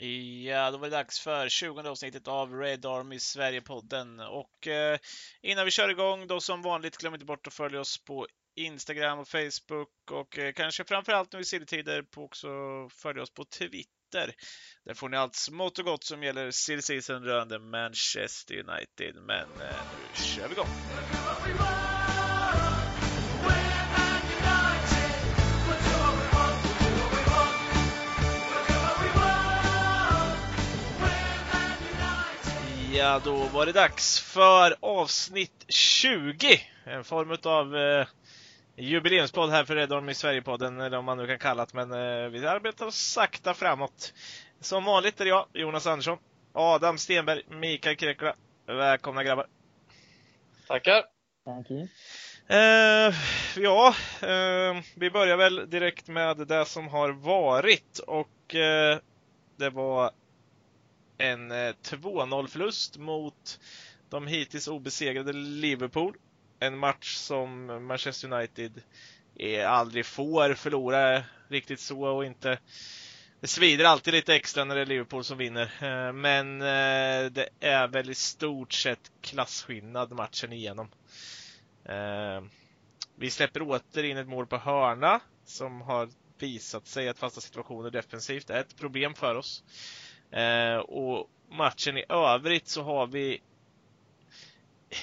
Ja, då var det dags för 20 avsnittet av Red Army Sverige-podden. Och eh, innan vi kör igång, då som vanligt, glöm inte bort att följa oss på Instagram och Facebook och eh, kanske framförallt nu i silltider på också följa oss på Twitter. Där får ni allt smått och gott som gäller silly season rörande Manchester United. Men eh, nu kör vi igång! Ja, då var det dags för avsnitt 20. En form av eh, jubileumspodd här för Red Army Sverige-podden, eller om man nu kan kalla det, men eh, vi arbetar sakta framåt. Som vanligt är jag, Jonas Andersson, Adam Stenberg, Mikael Krekula. Välkomna grabbar! Tackar! You. Eh, ja, eh, vi börjar väl direkt med det som har varit och eh, det var en eh, 2-0 förlust mot de hittills obesegrade Liverpool. En match som Manchester United eh, aldrig får förlora riktigt så och inte det svider alltid lite extra när det är Liverpool som vinner. Eh, men det är väl i stort sett klasskillnad matchen igenom. Vi släpper åter in ett mål på hörna som har visat sig att fasta situationer defensivt är ett problem för oss. Eh, och matchen i övrigt så har vi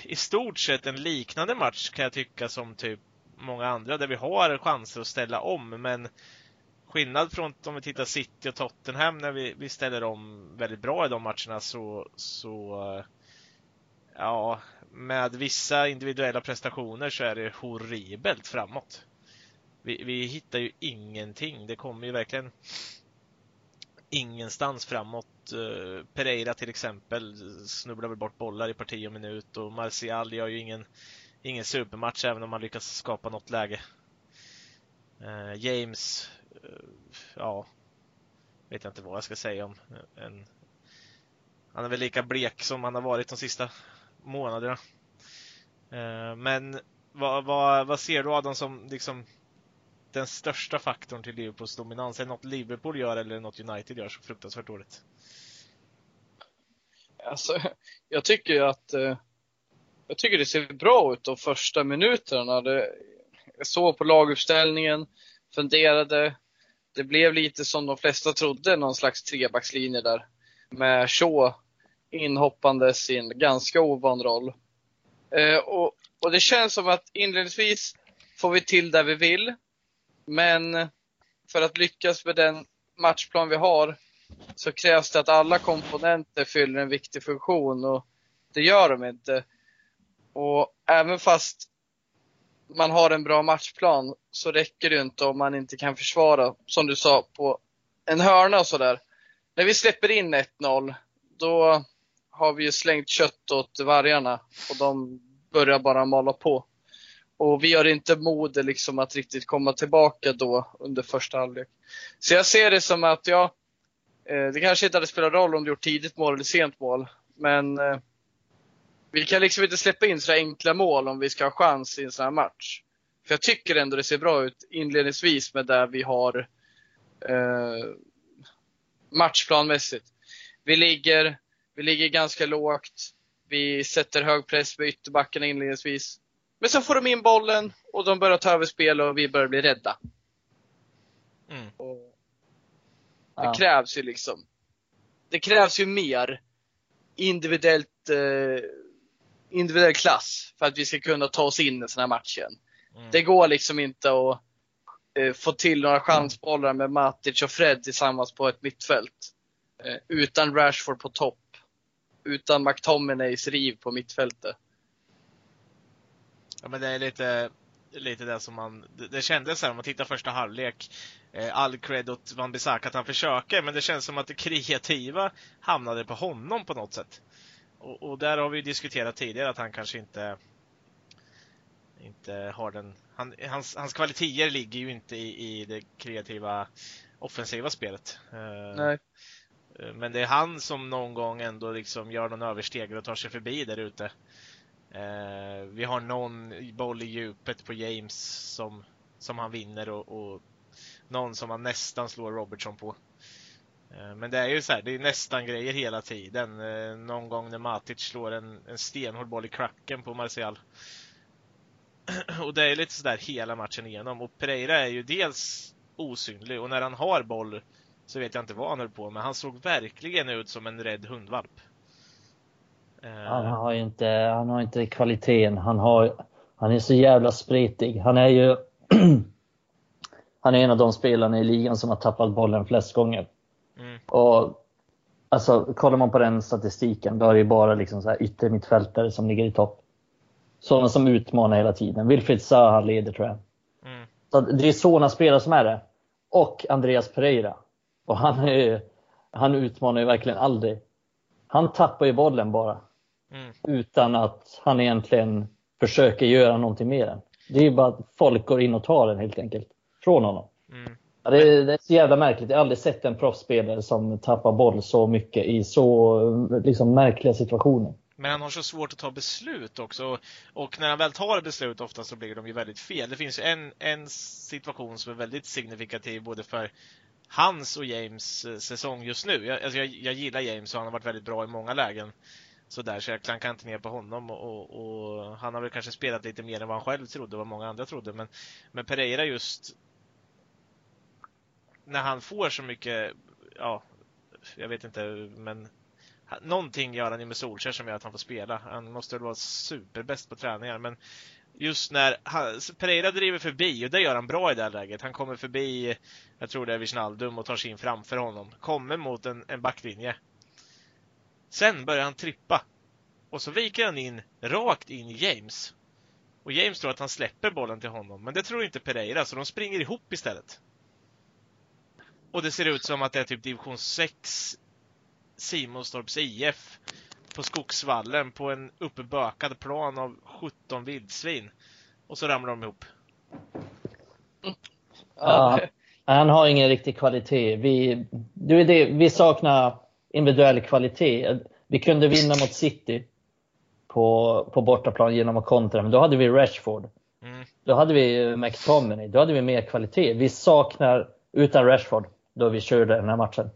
i stort sett en liknande match kan jag tycka som typ många andra där vi har chanser att ställa om men skillnad från om vi tittar City och Tottenham när vi, vi ställer om väldigt bra i de matcherna så, så eh, ja, med vissa individuella prestationer så är det horribelt framåt. Vi, vi hittar ju ingenting. Det kommer ju verkligen ingenstans framåt. Eh, Pereira till exempel snubblar väl bort bollar i parti och minut och Martial gör ju ingen, ingen supermatch även om han lyckas skapa något läge. Eh, James, eh, ja, vet jag inte vad jag ska säga om. En, han är väl lika blek som han har varit de sista månaderna. Men vad, vad, vad ser du Adam som liksom den största faktorn till Liverpools dominans? Är det något Liverpool gör eller något United gör så fruktansvärt dåligt? Alltså, jag tycker att eh, jag tycker det ser bra ut de första minuterna. Det, jag såg på laguppställningen, funderade. Det blev lite som de flesta trodde, någon slags trebackslinje där. Med Shaw inhoppandes i en ganska ovan roll. Eh, och, och det känns som att inledningsvis får vi till där vi vill. Men för att lyckas med den matchplan vi har så krävs det att alla komponenter fyller en viktig funktion och det gör de inte. Och även fast man har en bra matchplan så räcker det inte om man inte kan försvara, som du sa, på en hörna och sådär. När vi släpper in 1-0, då har vi ju slängt kött åt vargarna och de börjar bara mala på. Och vi har inte mod liksom att riktigt komma tillbaka då under första halvlek. Så jag ser det som att, ja, eh, det kanske inte hade spelat roll om du gjort tidigt mål eller sent mål. Men eh, vi kan liksom inte släppa in så enkla mål om vi ska ha chans i en sån här match. För jag tycker ändå det ser bra ut inledningsvis med det vi har eh, matchplanmässigt. Vi ligger, vi ligger ganska lågt. Vi sätter hög press på ytterbackarna inledningsvis. Men så får de in bollen och de börjar ta över spel och vi börjar bli rädda. Mm. det ja. krävs ju liksom. Det krävs ju mer individuellt, eh, individuell klass för att vi ska kunna ta oss in i sån här matchen. Mm. Det går liksom inte att eh, få till några chansbollar med Matic och Fred tillsammans på ett mittfält. Eh, utan Rashford på topp. Utan McTominays riv på mittfältet. Ja men det är lite, lite det som man, det, det kändes här om man tittar första halvlek. Eh, all cred åt Van Bissaka att han försöker, men det känns som att det kreativa hamnade på honom på något sätt. Och, och där har vi diskuterat tidigare att han kanske inte inte har den, han, hans, hans kvaliteter ligger ju inte i, i det kreativa offensiva spelet. Eh, Nej. Men det är han som någon gång ändå liksom gör någon översteg och tar sig förbi där ute. Eh, vi har någon boll i djupet på James som, som han vinner och, och någon som han nästan slår Robertson på. Eh, men det är ju så här, det är nästan grejer hela tiden. Eh, någon gång när Matic slår en, en stenhård boll i klacken på Martial. Och det är lite sådär hela matchen igenom. Och Pereira är ju dels osynlig och när han har boll så vet jag inte vad han höll på med. Han såg verkligen ut som en rädd hundvalp. Eh, han har ju inte, han har inte kvaliteten. Han, har, han är så jävla spretig. Han är ju Han är en av de spelarna i ligan som har tappat bollen flest gånger. Mm. Och alltså, kollar man på den statistiken, då är det bara liksom så här yttermittfältare som ligger i topp. Sådana som utmanar hela tiden. Wilfried Zaha leder tror jag. Mm. Så det är sådana spelare som är det. Och Andreas Pereira. Och han, är, han utmanar ju verkligen aldrig. Han tappar ju bollen bara. Mm. Utan att han egentligen försöker göra någonting med den. Det är ju bara att folk går in och tar den helt enkelt. Från honom. Mm. Ja, det, är, det, är så jävla märkligt. Jag har aldrig sett en proffsspelare som tappar boll så mycket i så liksom, märkliga situationer. Men han har så svårt att ta beslut också. Och när han väl tar beslut ofta så blir de ju väldigt fel. Det finns en, en situation som är väldigt signifikativ både för hans och James eh, säsong just nu. Jag, alltså jag, jag gillar James och han har varit väldigt bra i många lägen. Sådär så jag klankar inte ner på honom och, och, han har väl kanske spelat lite mer än vad han själv trodde och vad många andra trodde. Men, men Pereira just när han får så mycket, ja, jag vet inte, men någonting gör han ju med Solskjaer som gör att han får spela. Han måste väl vara superbäst på träningar, men just när han, Pereira driver förbi och det gör han bra i det här läget. Han kommer förbi, jag tror det är Wijnaldum och tar sig in framför honom. Kommer mot en, en backlinje. Sen börjar han trippa. Och så viker han in rakt in i James. Och James tror att han släpper bollen till honom, men det tror inte Pereira, så de springer ihop istället. Och det ser ut som att det är typ division 6 Simonstorps IF på Skogsvallen på en uppbökad plan av 17 vildsvin. Och så ramlar de ihop. Ja, han har ingen riktig kvalitet. Vi, det vi saknar individuell kvalitet. Vi kunde vinna mot City på, på bortaplan genom att kontra, men då hade vi Rashford. Mm. Då hade vi McTominay, då hade vi mer kvalitet. Vi saknar, utan Rashford, då vi körde den här matchen.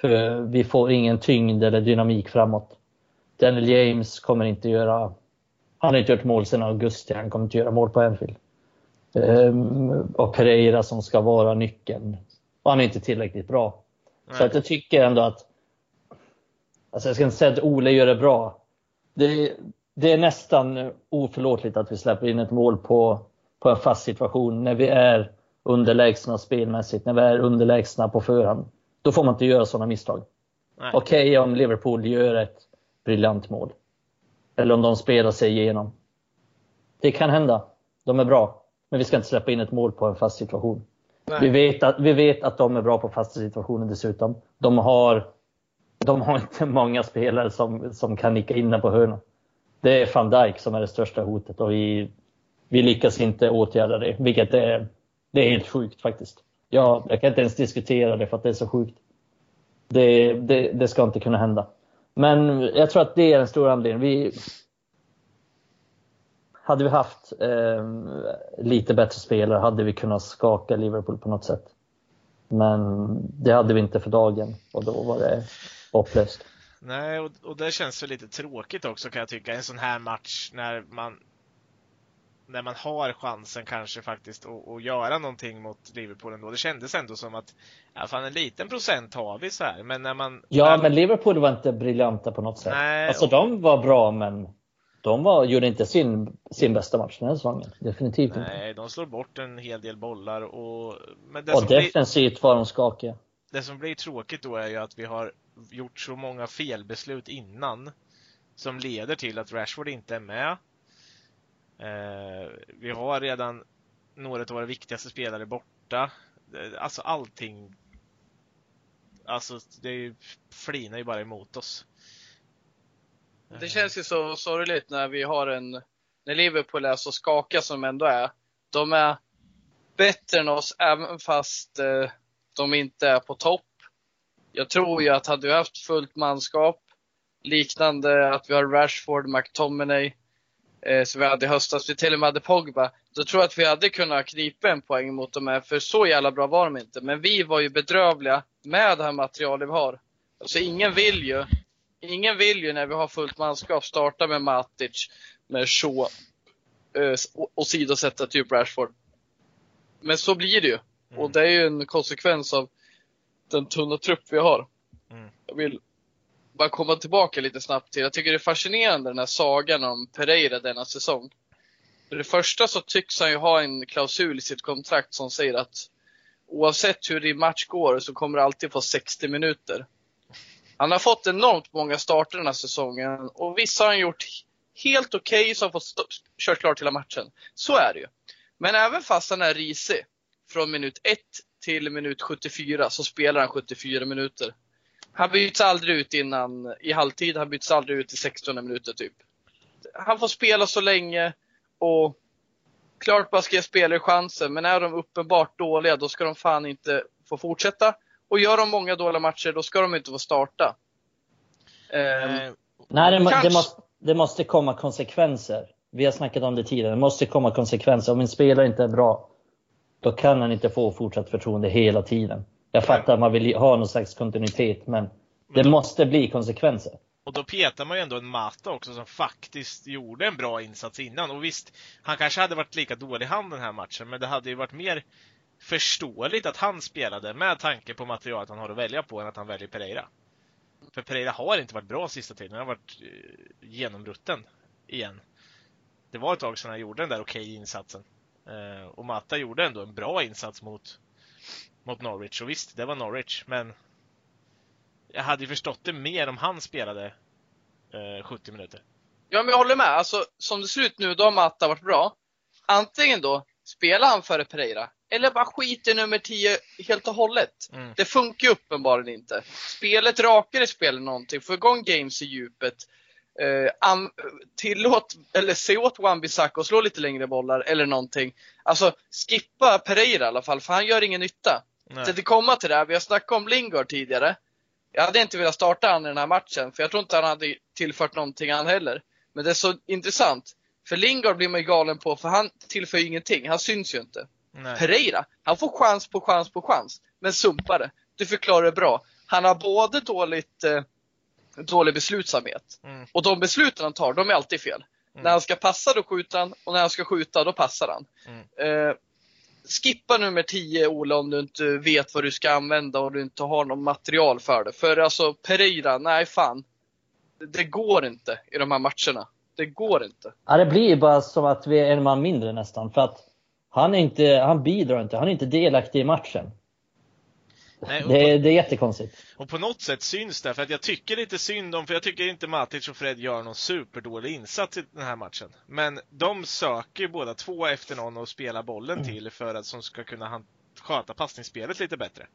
För vi får ingen tyngd eller dynamik framåt. Daniel James kommer inte göra... Han har inte gjort mål sedan augusti, han kommer inte göra mål på Anfield. Um, och Pereira som ska vara nyckeln. Och han är inte tillräckligt bra. Nej. Så att jag tycker ändå att... Alltså jag ska inte säga att Ole gör det bra. Det, det är nästan oförlåtligt att vi släpper in ett mål på, på en fast situation när vi är underlägsna spelmässigt, när vi är underlägsna på förhand. Då får man inte göra sådana misstag. Okej okay, om Liverpool gör ett briljant mål. Eller om de spelar sig igenom. Det kan hända. De är bra. Men vi ska inte släppa in ett mål på en fast situation. Vi vet, att, vi vet att de är bra på fasta situationer dessutom. De har, de har inte många spelare som, som kan nicka in den på hörnan. Det är van Dijk som är det största hotet och vi, vi lyckas inte åtgärda det, vilket är det är helt sjukt faktiskt. Jag, jag kan inte ens diskutera det för att det är så sjukt. Det, det, det ska inte kunna hända. Men jag tror att det är den stora anledningen. Vi, hade vi haft eh, lite bättre spelare hade vi kunnat skaka Liverpool på något sätt. Men det hade vi inte för dagen och då var det hopplöst. Nej, och, och det känns väl lite tråkigt också kan jag tycka. En sån här match när man när man har chansen kanske faktiskt att, att göra någonting mot Liverpool ändå. Det kändes ändå som att, ja fan en liten procent har vi så här. Men när man... Ja, när... men Liverpool var inte briljanta på något sätt. Nej, alltså och... de var bra, men de var, gjorde inte sin, sin bästa match den här säsongen. Definitivt Nej, inte. Nej, de slår bort en hel del bollar och... Men det och defensivt blir... var de skakiga. Det som blir tråkigt då är ju att vi har gjort så många felbeslut innan som leder till att Rashford inte är med. Eh, vi har redan några av våra viktigaste spelare borta. Eh, alltså allting. Alltså det är ju, flinar ju bara emot oss. Det eh. känns ju så sorgligt när vi har en, när Liverpool är så skaka som de ändå är. De är bättre än oss även fast eh, de inte är på topp. Jag tror ju att hade vi haft fullt manskap, liknande att vi har Rashford, McTominay, eh, som vi hade i höstas. Vi till och med hade Pogba. Då tror jag att vi hade kunnat knipa en poäng mot dem här, för så jävla bra var de inte. Men vi var ju bedrövliga med det här materialet vi har. Alltså ingen vill ju, ingen vill ju när vi har fullt manskap starta med Matic, med Shaw eh, och åsidosätta typ Rashford. Men så blir det ju. Mm. Och det är ju en konsekvens av den tunna trupp vi har. Mm. Jag vill bara komma tillbaka lite snabbt till, jag tycker det är fascinerande den här sagan om Pereira denna säsong. För det första så tycks han ju ha en klausul i sitt kontrakt som säger att oavsett hur din match går så kommer du alltid få 60 minuter. Han har fått enormt många starter den här säsongen och vissa har han gjort helt okej okay, som fått kört klart hela matchen. Så är det ju. Men även fast han är risig från minut 1 till minut 74 så spelar han 74 minuter. Han byts aldrig ut innan i halvtid, han byts aldrig ut i 16 minuter typ. Han får spela så länge och klart bara ska ge spelare chansen, men är de uppenbart dåliga då ska de fan inte få fortsätta. Och gör de många dåliga matcher då ska de inte få starta. Eh, Nej, det, Kanske- det, måste, det måste komma konsekvenser. Vi har snackat om det tidigare. Det måste komma konsekvenser. Om en spelare inte är bra, då kan han inte få fortsatt förtroende hela tiden. Jag fattar att man vill ha någon slags kontinuitet, men det måste bli konsekvenser. Och då petar man ju ändå en Mata också som faktiskt gjorde en bra insats innan. Och visst, han kanske hade varit lika dålig han den här matchen, men det hade ju varit mer förståeligt att han spelade med tanke på materialet han har att välja på än att han väljer Pereira. För Pereira har inte varit bra sista tiden, han har varit eh, genomrutten igen. Det var ett tag sedan han gjorde den där okej insatsen. Eh, och Mata gjorde ändå en bra insats mot, mot Norwich. Och visst, det var Norwich, men jag hade ju förstått det mer om han spelade eh, 70 minuter. Ja, men jag håller med. Alltså, som det ser ut nu, då har Matta varit bra. Antingen då spelar han före Pereira, eller bara skit i nummer 10 helt och hållet. Mm. Det funkar ju uppenbarligen inte. Spelet rakare spelar någonting, få igång games i djupet. Eh, tillåt, eller se åt Wan-Bissaka och slå lite längre bollar eller någonting. Alltså, skippa Pereira i alla fall, för han gör ingen nytta. Nej. Så att komma till det här, vi har snackat om Lingard tidigare. Jag hade inte velat starta han i den här matchen, för jag tror inte han hade tillfört någonting han heller. Men det är så intressant, för Lingard blir man ju galen på, för han tillför ju ingenting, han syns ju inte. Nej. Pereira, han får chans på chans på chans, men sumpar det. Du förklarar det bra. Han har både dåligt, eh, dålig beslutsamhet, Mm. och de besluten han tar, de är alltid fel. Mm. När han ska passa, då skjuter han, och när han ska skjuta, då passar han. Mm. Eh, skippa nummer 10 Ola om du inte vet vad du ska använda och du inte har något material för det. För alltså Pereira, nej fan. Det, går inte i de här matcherna. Det går inte. Ja, det blir bara som att vi är en man mindre nästan. För att han, är inte, han bidrar inte, han är inte delaktig i matchen. Nej, Det, är- det är jättekonstigt. och på något sätt syns det, för att jag tycker lite synd om, för jag tycker inte Matic och Fred gör någon superdålig insats i den här matchen. Men de söker ju båda två efter någon att spela bollen till för att som ska kunna sköta passningsspelet lite bättre.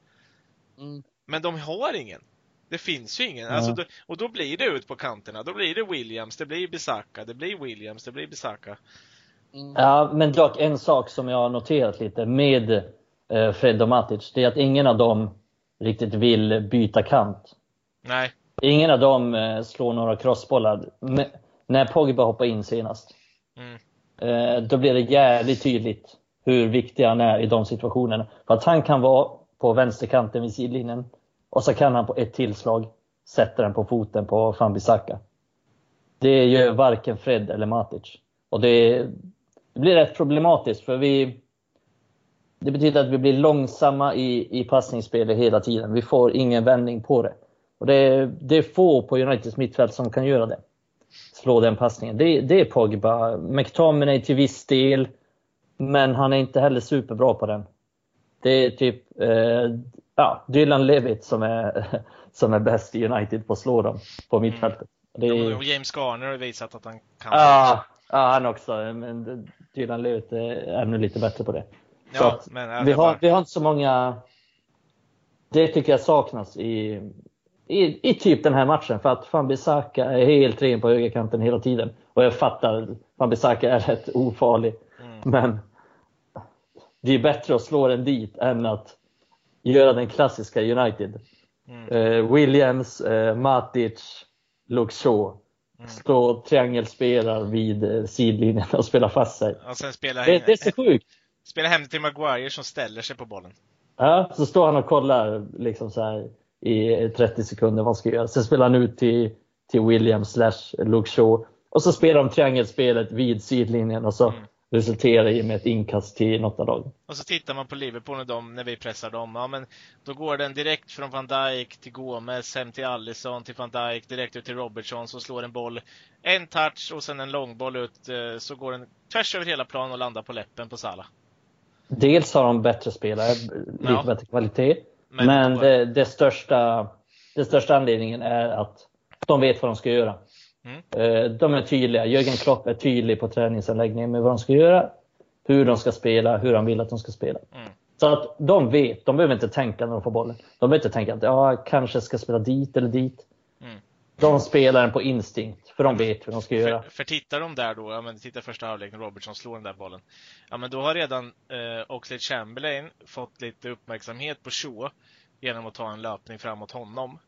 Mm. Men de har ingen. Det finns ju ingen. Ja. Alltså, då, och då blir det ut på kanterna. Då blir det Williams, det blir Bisaka, det blir Williams, det blir Bisaka. Mm. Ja, men dock en sak som jag har noterat lite med Fred och Matic, det är att ingen av dem riktigt vill byta kant. Nej. Ingen av dem eh, slår några crossbollar. Men, när Pogba hoppade in senast, Mm. eh, då blir det jävligt tydligt hur viktig han är i de situationerna. För att han kan vara på vänsterkanten vid sidlinjen och så kan han på ett tillslag sätta den på foten på Fambisaka. Det gör varken Fred eller Matic. Och det, det blir rätt problematiskt för vi det betyder att vi blir långsamma i, i passningsspelet hela tiden. Vi får ingen vändning på det. Och det, är- det är få på Uniteds mittfält som kan göra det. Slå den passningen. Det, det är Pogba. McTominay till viss del. Men han är inte heller superbra på den. Det är typ eh, ja, Dylan Levitt som är, som är bäst i United på att slå dem på mittfältet. Det är, Och James Garner har visat att han kan. ja, ja, han också. Men Dylan Levitt är ännu lite bättre på det. Ja, men vi, har, vi har inte så många... Det tycker jag saknas i, i, i typ den här matchen. För att Fambisaka är helt ren på högerkanten hela tiden. Och jag fattar, Fambisaka är rätt ofarlig. Mm. Men det är bättre att slå den dit än att göra den klassiska United. Mm. Eh, Williams, eh, Matic, Shaw. stå och triangelspelar vid eh, sidlinjen och spela fast sig. Och spela, Det, det är så sjukt. Spela hem till Maguire som ställer sig på bollen. Ja, så står han och kollar liksom så här i 30 sekunder vad han ska göra. Sen spelar han ut till, till William slash Luke Shaw. Och så spelar de triangelspelet vid sidlinjen och så Mm. resulterar i med ett inkast till något av lagen. Och så tittar man på Liverpool när, de, när vi pressar dem. Ja, men då går den direkt från van Dijk till Gomes, hem till Allison, till van Dijk, direkt ut till Robertson som slår en boll. En touch och sen en långboll ut, eh, så går den tvärs över hela planen och landar på läppen på Salah. Dels har de bättre spelare, lite Ja. bättre kvalitet. Men- Men, det, det största, den största anledningen är att de vet vad de ska göra. Mm. Eh, De är tydliga. Jörgen Klopp är tydlig på träningsanläggningen med vad de ska göra, hur de ska spela, hur han vill att de ska spela. Mm. Så att de vet, de behöver inte tänka när de får bollen. De behöver inte tänka att ja, jag kanske ska spela dit eller dit. Mm. De spelar den på instinkt, för de vet hur de ska göra. För, för tittar de där då, ja men titta första halvlek när Robertson slår den där bollen. Ja men då har redan eh, Oxlade Chamberlain fått lite uppmärksamhet på Shaw genom att ta en löpning framåt honom.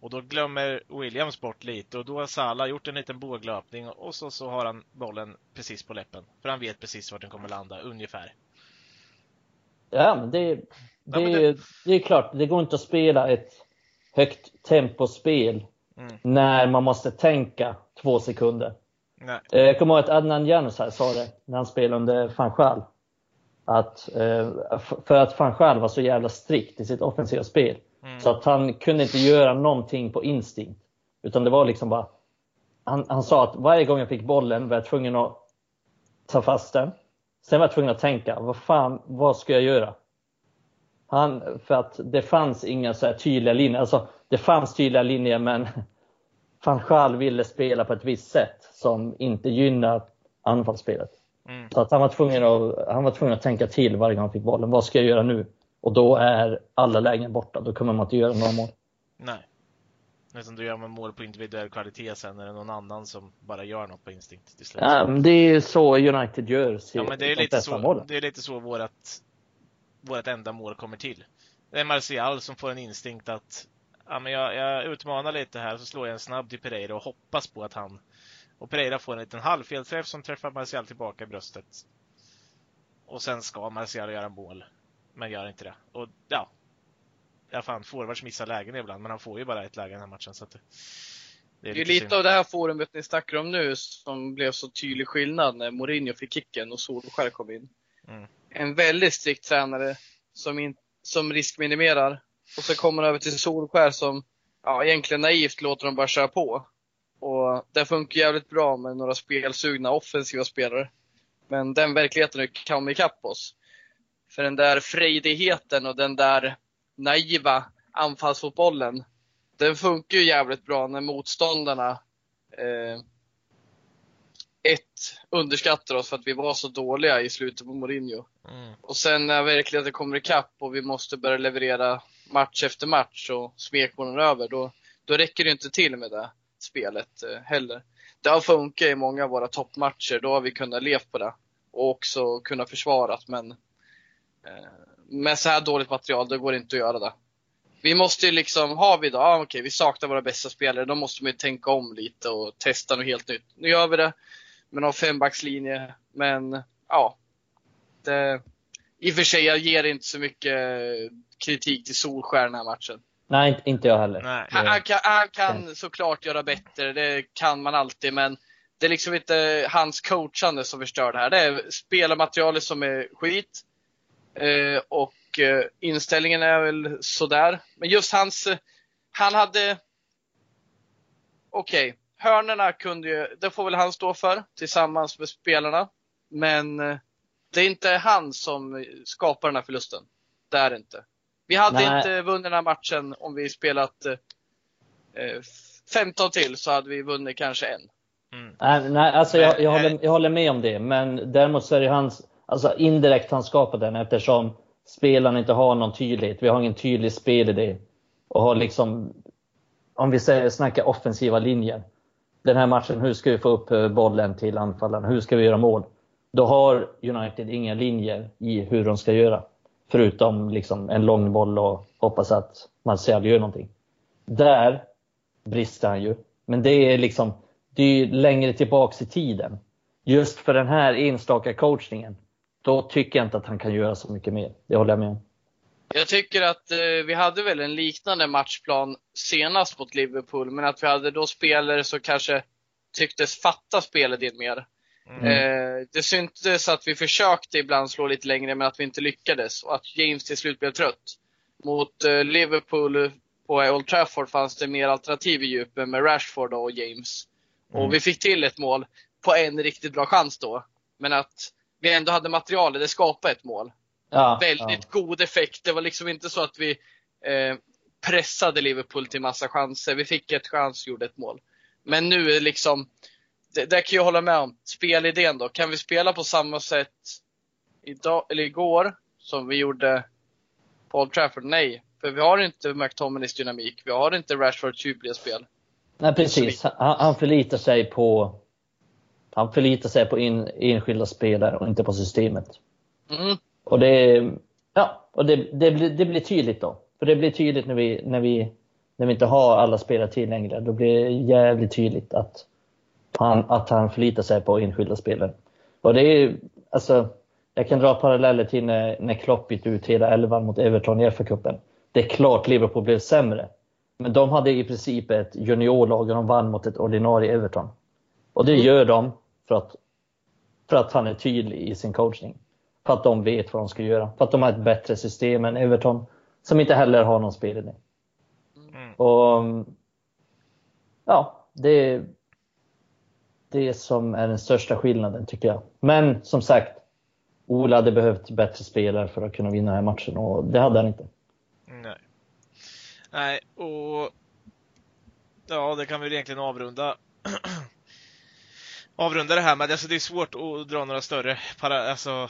Och då glömmer Williams bort lite och då har Salah gjort en liten båglöpning och så, så har han bollen precis på läppen. För han vet precis vart den kommer landa, ungefär. Ja, men det, det, men är- det är klart, det går inte att spela ett högt tempospel Mm. när man måste tänka två sekunder. Nej. Eh, Jag kommer ihåg att Adnan Janus här sa det när han spelade under van Gaal. Att, eh, för att van Gaal var så jävla strikt i sitt offensiva spel. Mm. Så att han kunde inte göra någonting på instinkt. Utan det var liksom bara... Han, han sa att varje gång jag fick bollen var jag tvungen att ta fast den. Sen var jag tvungen att tänka, vad fan, vad ska jag göra? Han, för att det fanns inga så här tydliga linjer. Alltså, det fanns tydliga linjer men van Gaal ville spela på ett visst sätt som inte gynnar anfallsspelet. Mm. Så att han var, tvungen att, han var tvungen att tänka till varje gång han fick bollen. Vad ska jag göra nu? Och då är alla lägen borta. Då kommer man inte göra några mål. Nej. Utan då gör man mål på individuell kvalitet sen är det någon annan som bara gör något på instinkt till slut. Ja, det är så United gör. Ja, men det är lite så, målen. det är lite så vårat, vårat enda mål kommer till. Det är Martial som får en instinkt att ja, men jag, jag utmanar lite här, så slår jag en snabb till Pereira och hoppas på att han och Pereira får en liten halvfelträff som träffar Martial tillbaka i bröstet. Och sen ska Martial göra mål, men gör inte det. Och ja, ja fan, forwards missar lägen ibland, men han får ju bara ett läge den här matchen. Så det, Det är ju lite synd. av det här forumet ni snackar om nu som blev så tydlig skillnad när Mourinho fick kicken och Solskjaer kom in. Mm. En väldigt strikt tränare som, in, som riskminimerar. Och så kommer över till Solskär som ja, egentligen naivt låter dem bara köra på. Och det funkar jävligt bra med några spelsugna offensiva spelare. Men den verkligheten kan ikapp oss. För den där frejdigheten och den där naiva anfallsfotbollen, den funkar ju jävligt bra när motståndarna eh, ett, underskattar oss för att vi var så dåliga i slutet på Mourinho. Mm. Och sen när verkligheten kommer ikapp och vi måste börja leverera match efter match och smekmålen är över, då, då räcker det inte till med det spelet eh, heller. Det har funkat i många av våra toppmatcher, då har vi kunnat leva på det. Och också kunnat försvarat, men eh, med så här dåligt material, då går det inte att göra det. Vi måste ju liksom, har vi då, ah, okej, vi saknar våra bästa spelare, då måste man ju tänka om lite och testa något helt nytt. Nu gör vi det med någon fembackslinje, men ja. Det, I och för sig, jag ger inte så mycket kritik till Solskjaer den här matchen. Nej, inte- inte jag heller. Nej. Han, han kan, han kan såklart göra bättre, det kan man alltid, men det är liksom inte hans coachande som förstör det här. Det är spelarmaterialet som är skit. Eh, och eh, inställningen är väl sådär. Men just hans, eh, han hade, okej, hörnerna kunde ju, det får väl han stå för tillsammans med spelarna. Men eh, det är inte han som skapar den här förlusten. Det är det inte. Vi hade Nej. inte vunnit den här matchen om vi spelat eh, eh, 15 till så hade vi vunnit kanske en. Mm. Nej, nej alltså jag, jag, håller, jag håller med om det. Men däremot så är det hans, alltså indirekt han skapat den eftersom spelarna inte har någon tydlighet. Vi har ingen tydlig spelidé. Och har liksom, om vi säger, snackar offensiva linjer. Den här matchen, hur ska vi få upp eh, bollen till anfallarna? Hur ska vi göra mål? Då har United inga linjer i hur de ska göra. Förutom liksom en lång boll och hoppas att Martial gör någonting. Där brister han ju. Men det är liksom, det är ju längre tillbaks i tiden. Just för den här enstaka coachningen, då tycker jag inte att han kan göra så mycket mer. Det håller jag med om. Jag tycker att eh, vi hade väl en liknande matchplan senast mot Liverpool, men att vi hade då spelare som kanske tycktes fatta spelet mer. Mm. Eh, det syntes att vi försökte ibland slå lite längre, men att vi inte lyckades. Och att James till slut blev trött. Mot eh, Liverpool på Old Trafford fanns det mer alternativ i djupet med Rashford och James. Mm. Och vi fick till ett mål på en riktigt bra chans då. Men att vi ändå hade materialet, det skapade ett mål. Ja, Väldigt god effekt. Det var liksom inte så att vi eh, pressade Liverpool till massa chanser. Vi fick ett chans, gjorde ett mål. Men nu är liksom, det, där kan jag hålla med om, spelidén då. Kan vi spela på samma sätt idag, eller igår som vi gjorde på Old Trafford? Nej. För vi har inte McTominays dynamik. Vi har inte Rashfords djupliga spel. Nej, precis. Han, han förlitar sig på han förlitar sig på in, enskilda spelare och inte på systemet. Mm. Och det, ja, och det, det, blir, det blir tydligt då. För det blir tydligt när vi, när vi, när vi inte har alla spelare tillgängliga. Då blir det jävligt tydligt att han, att han förlitar sig på enskilda spelare. Och det är alltså, jag kan dra paralleller till när, när Klopp bytte ut hela elvan mot Everton i FA-cupen. Det är klart Liverpool blev sämre. Men de hade i princip ett juniorlag och de vann mot ett ordinarie Everton. Och det gör de för att, för att han är tydlig i sin coachning. För att de vet vad de ska göra. För att de har ett bättre system än Everton, som inte heller har någon spelidé. Mm. Och ja, det är det som är den största skillnaden tycker jag. Men som sagt, Ola hade behövt bättre spelare för att kunna vinna den här matchen och det hade han inte. Nej. Nej, och ja, det kan vi egentligen avrunda avrunda det här med. Alltså det är svårt att dra några större, para, alltså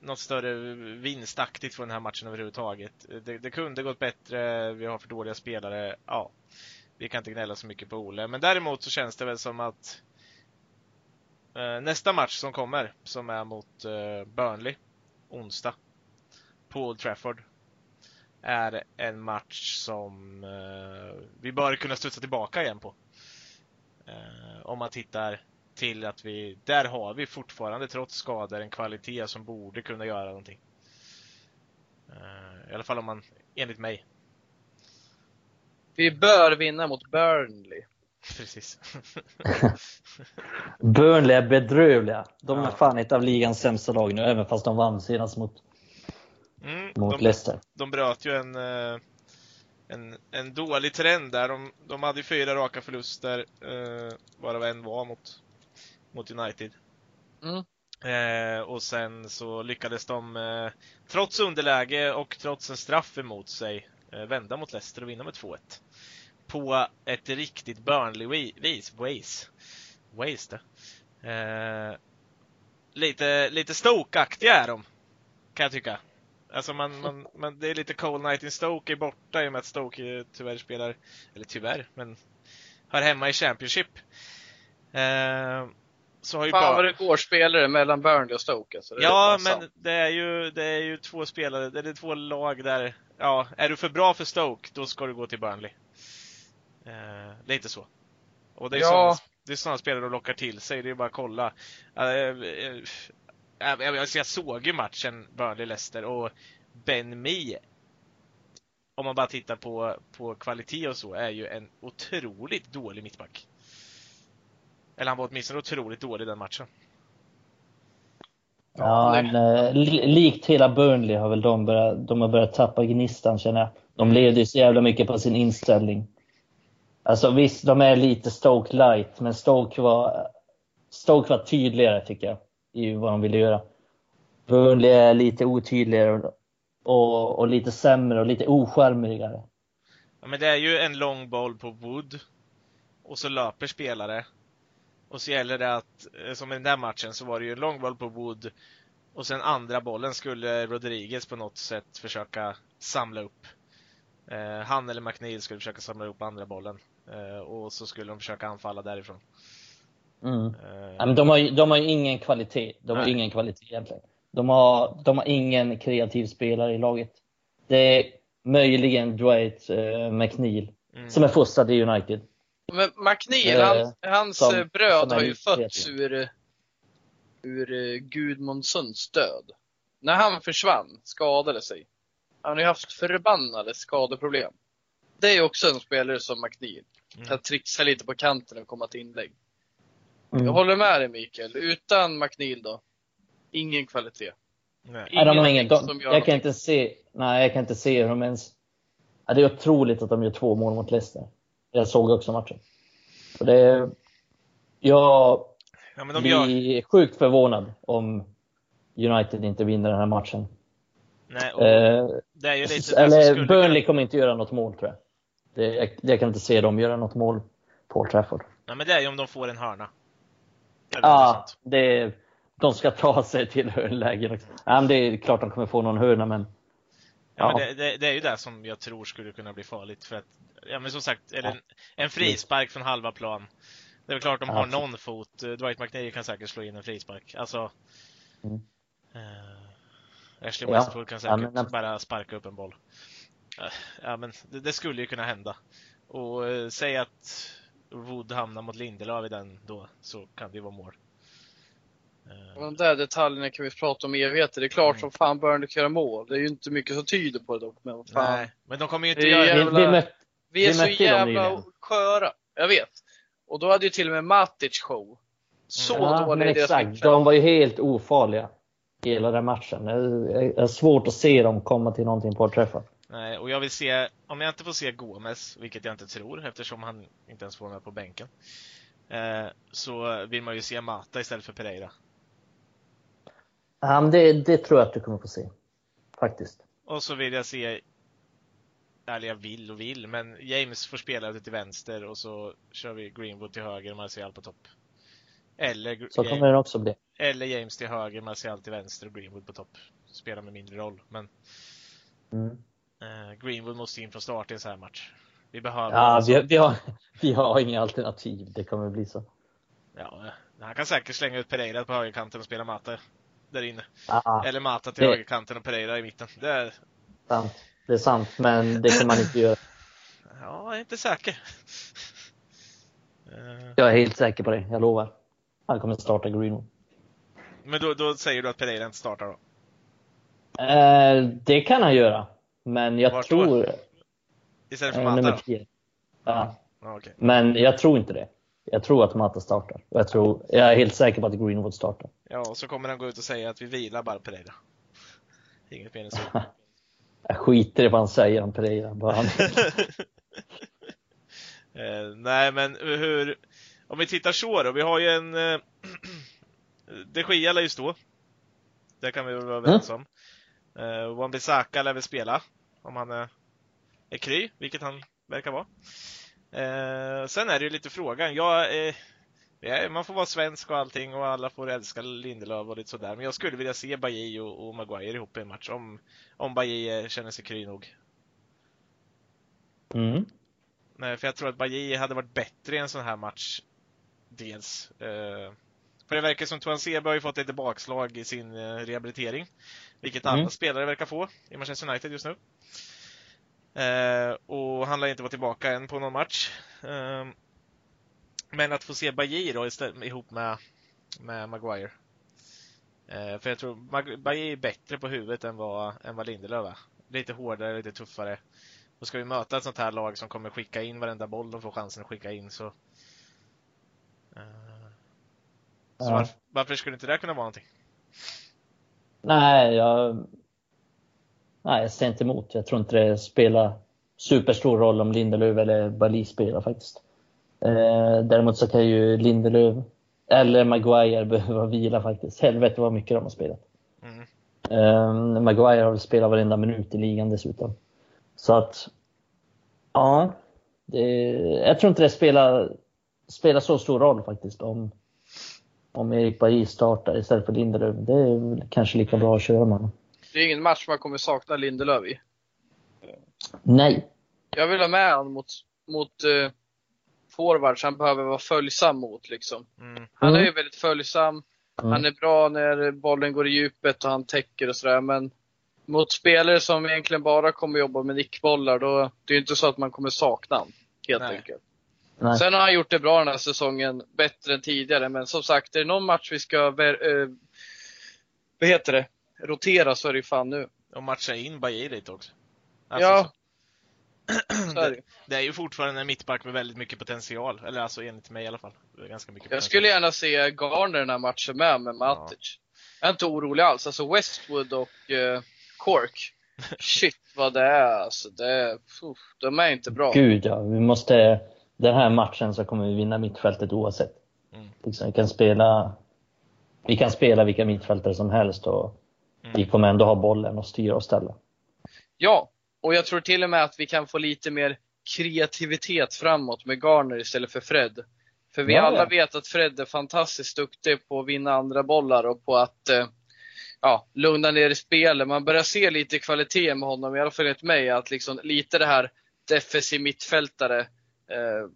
något större vinstaktigt från den här matchen överhuvudtaget. Det, det kunde gått bättre, vi har för dåliga spelare. Ja, vi kan inte gnälla så mycket på Ole. Men däremot så känns det väl som att eh, nästa match som kommer, som är mot eh, Burnley, onsdag, på Old Trafford, är en match som eh, vi bör kunna studsa tillbaka igen på. Eh, om man tittar till att vi, där har vi fortfarande trots skador en kvalitet som borde kunna göra någonting. Eh, I alla fall om man, enligt mig. Vi bör vinna mot Burnley. Precis. Burnley är bedrövliga. De är Ja. fan ett av ligans sämsta lag nu, även fast de vann senast mot, Mm, mot de, Leicester. de bröt ju en, eh, en, en dålig trend där. De, de hade ju fyra raka förluster, eh, varav en var mot, mot United. Mm. Eh, och sen så lyckades de, eh, trots underläge och trots en straff emot sig, eh, vända mot Leicester och vinna med 2-1. På ett riktigt Burnley-vis. Ways. Ways det. Eh, lite, lite Stoke-aktiga är de. Kan jag tycka. Alltså man, man, man, det är lite cold night in Stoke är borta i och med att Stoke eh, tyvärr spelar, eller tyvärr, men hör hemma i Championship. Så har ju Fan vad det går spelare mellan Burnley och Stoke alltså. Ja, men sant. det är ju, det är ju två spelare, det är två lag där, ja, är du för bra för Stoke, då ska du gå till Burnley. Eh, lite så. Och det är Ja. sådana, det är sådana spelare de lockar till sig, det är bara att kolla. Eh, eh, eh, jag, jag, jag såg ju matchen Burnley-Leicester och Ben Mee, om man bara tittar på, på kvalitet och så, är ju en otroligt dålig mittback. Eller han var åtminstone otroligt dålig den matchen. Ja, men, eh, li- likt hela Burnley har väl de börjat, de har börjat tappa gnistan känner jag. De levde ju så jävla mycket på sin inställning. Alltså visst, de är lite Stoke light, men Stoke var, Stoke var tydligare tycker jag i vad de ville göra. Burnley är lite otydligare och, och, lite sämre och lite ocharmigare. Ja, men det är ju en lång boll på Wood. Och så löper spelare. Och så gäller det att, eh, som i den där matchen, så var det ju en lång boll på Wood. Och sen andra bollen skulle Rodriguez på något sätt försöka samla upp. Eh, han eller McNeil skulle försöka samla upp andra bollen. Eh, och så skulle de försöka anfalla därifrån. Mm. Eh, Ja, men de, har, ju- de har ju ingen kvalitet. De har Nej. ingen kvalitet egentligen. De har, de har ingen kreativ spelare i laget. Det är möjligen Dwight eh, McNeil mm. som är fostrad i United. Men McNeil, Eh, han, hans som- eh, bröd som har ju fötts ur, ur eh, Gudmundssons död. När han försvann, skadade sig. Han har ju haft förbannade skadeproblem. Det är ju också en spelare som McNeil. Mm. Kan trixa lite på kanten och komma till inlägg. Mm. Jag håller med dig Mikael. Utan McNeil då, ingen kvalitet. Nej. Nej, de ingen, de, som gör jag kan inte se, nej, jag kan inte se hur de ens... Ja, det är otroligt att de gör två mål mot Leicester. Jag såg också matchen. Och det, är- jag Ja, de gör... blir sjukt förvånad om United inte vinner den här matchen. Nej, Eh, det är ju lite eller Burnley kunna... kommer inte göra något mål tror jag. Det, jag. Jag kan inte se dem göra något mål på Trafford. Nej, men det är ju om de får en hörna. Ja, det, de ska ta sig till hörnlägen också. Men det är klart de kommer få någon hörna, men Ja, Ja. det, det, det är ju det som jag tror skulle kunna bli farligt. För att, ja men som sagt, det en, en frispark från halva plan. Det är väl klart de har någon fot. Dwight McNeil kan säkert slå in en frispark. Alltså... Mm. Eh, Ashley Ja. Westwood kan Ja, säkert men- bara sparka upp en boll. Eh, Ja men det, det skulle ju kunna hända. Och eh, säg att Wood hamnar mot Lindelöf i den då, så kan det ju vara mål. Eh, De där detaljerna kan vi prata om i evigheter. Det är klart Mm. som fan Burnley kan göra mål. Det är ju inte mycket som tyder på det dock. Men fan. Nej, men de kommer ju inte Det göra jävla- vi, Vi är Vi så jävla sköra. Jag vet. Och då hade ju till och med Matic show. Så ja, dålig exakt. De var ju helt ofarliga hela den matchen. Det är- svårt att se dem komma till någonting på Trafford. Nej, och jag vill se, om jag inte får se Gomes, vilket jag inte tror eftersom han inte ens får med på bänken, eh, så vill man ju se Mata istället för Pereira. Ja, men det, det tror jag att du kommer få se. Faktiskt. Och så vill jag se, eller jag vill och vill, men James får spela ute till vänster och så kör vi Greenwood till höger och Martial på topp. Eller, Så kommer den också bli. eller James till höger, Martial till vänster och Greenwood på topp. Spelar med mindre roll, men Mm. eh, Greenwood måste in från start i en sån här match. Vi behöver Ja, någon som- vi, vi, har, vi har inga alternativ. Det kommer bli så. Ja, han kan säkert slänga ut Pereira på högerkanten och spela Mata där inne. Ja, Eller Mata till det- högerkanten och Pereira i mitten. Det är, sant. Det är sant, men det kommer man inte göra. ja, jag är inte säker. Eh, Jag är helt säker på det. Jag lovar. Han kommer starta Greenwood. Men då, då säger du att Pereira inte startar då? Eh, det kan han göra. Men jag Vart då? tror... Istället för Eh, Mata? nummer då? 10. Ja. Ja, okej. Men jag tror inte det. Jag tror att Mata startar. Och jag, tror, jag är helt säker på att Greenwood startar. Ja, och så kommer han gå ut och säga att vi vilar bara Pereira. Inget mer än så. Jag skiter i vad han säger om Pereira. Bara han... Eh, nej, men hur... Om vi tittar så då. Vi har ju en... Eh, de Gia lär ju stå. Det kan vi väl vara överens om. Eh, Wan-Bissaka lär väl spela. Om han är, är kry, vilket han verkar vara. Eh, sen är det ju lite frågan. Jag, eh, ja, man får vara svensk och allting och alla får älska Lindelöf och lite sådär. Men jag skulle vilja se Bajy och, och Maguire ihop i en match. Om, om Bajy eh, känner sig kry nog. Mm. Nej, för jag tror att Bajy hade varit bättre i en sån här match. Dels. Eh, för det verkar som Tuan Sebe har ju fått lite bakslag i sin eh, rehabilitering. Vilket alla Mm. spelare verkar få i Manchester United just nu. Eh, och han lär inte vara tillbaka än på någon match. Men att få se Bajy då istället, ihop med, med Maguire. Eh, för jag tror Mag- Bajy är bättre på huvudet än vad, än vad Lindelöf är. Lite hårdare, lite tuffare. Och ska vi möta ett sånt här lag som kommer skicka in varenda boll de får chansen att skicka in så... Eh, så Ja. varför, varför skulle inte det kunna vara någonting? Nej, jag... Nej, jag ser inte emot. Jag tror inte det spelar superstor roll om Lindelöf eller Bali spelar faktiskt. Eh, däremot så kan ju Lindelöf eller Maguire behöva vila faktiskt. Helvete vad mycket de har spelat. Mm. Eh, Maguire har väl spelat varenda minut i ligan dessutom. Så att, ja. Det, jag tror inte det spelar, spelar så stor roll faktiskt om, om Erik Bajy startar istället för Lindelöf. Det är kanske lika bra att köra med honom. Det är ingen match man kommer sakna Lindelöf i. Nej. Jag vill ha med honom mot, mot forwards han behöver vara följsam mot liksom. Mm. Han är Mm. ju väldigt följsam. Mm. Han är bra när bollen går i djupet och han täcker och sådär. Men mot spelare som egentligen bara kommer jobba med nickbollar, då det är ju inte så att man kommer sakna honom. Helt Nej. enkelt. Nej. Sen har han gjort det bra den här säsongen, bättre än tidigare. Men som sagt, är det någon match vi ska, eh, vad heter det, rotera så är det ju fan nu. Och matcha in Bajir lite också. Alltså, Ja. det. Det är ju fortfarande en mittback med väldigt mycket potential. Eller alltså enligt mig i alla fall. Ganska mycket Jag skulle gärna se Garner den här matchen med, med Matic. Jag är inte orolig alls. Alltså Westwood och eh, Cork. Shit vad det är alltså. Det är, de är inte bra. Gud ja, vi måste, den här matchen så kommer vi vinna mittfältet oavsett. Mm. Liksom, vi, kan spela, vi kan spela vilka mittfältare som helst och Mm. vi kommer ändå ha bollen och styra och ställa. Ja, och jag tror till och med att vi kan få lite mer kreativitet framåt med Garner istället för Fred. För vi Ja, alla vet att Fred är fantastiskt duktig på att vinna andra bollar och på att eh, ja, lugna ner i spelet. Man börjar se lite kvalitet med honom, i alla fall enligt mig, att liksom lite det här defensiv mittfältare. Eh,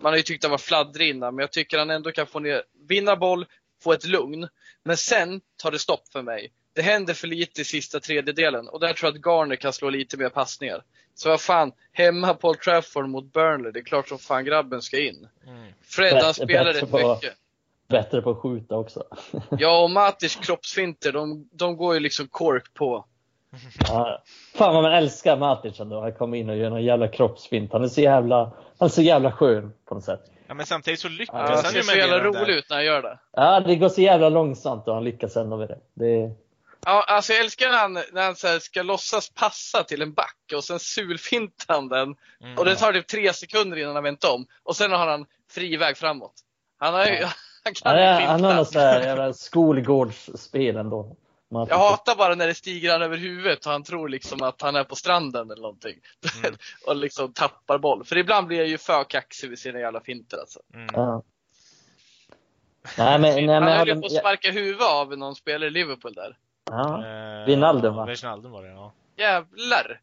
man har ju tyckt han var fladdrig innan, men jag tycker han ändå kan få ner, vinna boll, få ett lugn. Men sen tar det stopp för mig. Det händer för lite i sista tredjedelen och där tror jag att Garner kan slå lite mer passningar. Så vad fan, hemma på Old Trafford mot Burnley, det är klart som fan grabben ska in. Mm. Fred han spelar rätt på- mycket. Bättre på att skjuta också. Ja, och Matic kroppsfinter, de, de går ju liksom kork på. Ja. Fan vad man älskar Matic ändå. Han kommer in och gör någon jävla kroppsfint. Han är så jävla, han är så jävla skön på något sätt. Ja, men samtidigt så lyckas Ja, Han han ser ju så med jävla det rolig ut när han gör det. Ja, det går så jävla långsamt och han lyckas ändå med det. det Ja, alltså jag älskar när han, när han så här ska låtsas passa till en back och sen sulfintar han den. Mm. Och det tar typ tre sekunder innan han vänt om. Och sen har han fri väg framåt. Han har ju, Ja. han kan är, finta. han har något sånt där jävla skolgårdsspel ändå. Matic. Jag hatar bara när det stiger han över huvudet och han tror liksom att han är på stranden eller någonting. Mm. och liksom tappar boll. För ibland blir jag ju för kaxig vid sina jävla finter alltså. Mm. Ja. Nej, men, nej, men han jag höll ju på att sparka huvudet av någon spelare i Liverpool där. Ja. Eh, Wijnaldum, va? Wijnaldum var det, ja. Jävlar!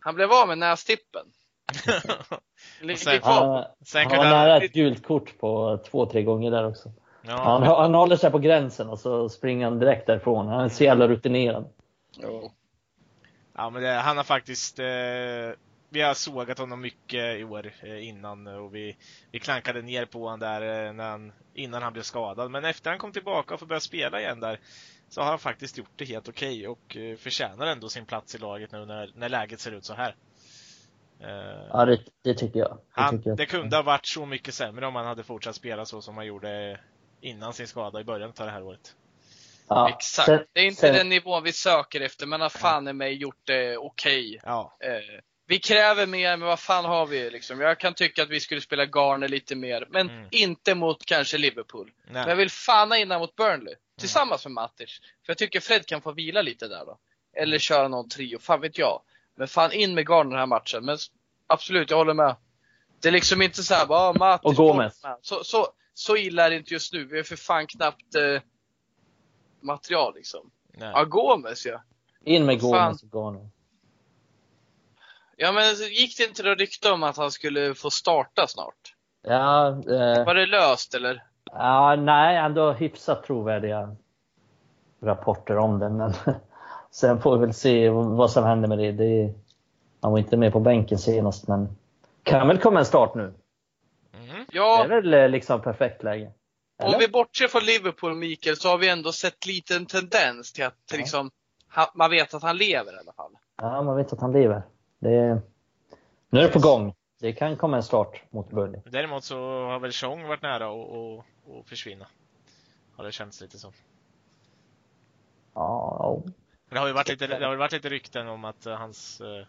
Han blev av med nästippen. Sen-. Han, Sen han kunde var han... nära ett gult kort på två, tre gånger där också. Ja, Han, han håller sig på gränsen och så springer han direkt därifrån. Han är så jävla rutinerad. Jo. ja men det, han har faktiskt... Eh, vi har sågat honom mycket i år eh, innan och vi, vi klankade ner på honom där eh, när han, innan han blev skadad. Men efter han kom tillbaka och får börja spela igen där så har han faktiskt gjort det helt okej och eh, förtjänar ändå sin plats i laget nu när, när läget ser ut så här. Eh, Ja, det, det tycker jag. Det, Han, tycker jag. det kunde ha varit så mycket sämre om han hade fortsatt spela så som han gjorde innan sin skada i början av det här året. ja. Exakt. Sen- det är inte sen- den nivån vi söker efter, men har fan i mig gjort det okej. Ja, Eh, vi kräver mer, men vad fan har vi liksom? Jag kan tycka att vi skulle spela Garner lite mer, men Mm. inte mot kanske Liverpool. nej. Men jag vill fana in mot Burnley, tillsammans med Matic. För jag tycker Fred kan få vila lite där då. Eller köra någon trio, fan vet jag. Men fan in med Garner den här matchen. Men absolut, jag håller med. Det är liksom inte så här bara, ah, Matic Och Gomez. Så, så, så illa är det inte just nu. Vi har för fan knappt eh, material liksom. nej. Ja, Gomes ja. In med. Gomes och Garner. Ja men gick det inte då rykte om att han skulle få starta snart? Ja, eh, Var det löst eller? ja, nej, ändå hyfsat trovärdiga rapporter om det. Men sen får vi väl se vad som händer med det. det. Han var inte med på bänken senast, men kan väl komma en start nu. Mm. Ja, Det är väl eh, liksom perfekt läge. om Eller? vi bortser från Liverpool Mikael så har vi ändå sett lite en tendens till att Ja. liksom, man vet att han lever i alla fall. Ja, man vet att han lever. Det, nu är det på gång. Det kan komma en start mot Burnley. Däremot så har väl Chong varit nära att försvinna. Har det känts lite som. Ja, Det har ju varit lite, det har varit lite rykten om att eh, hans, eh,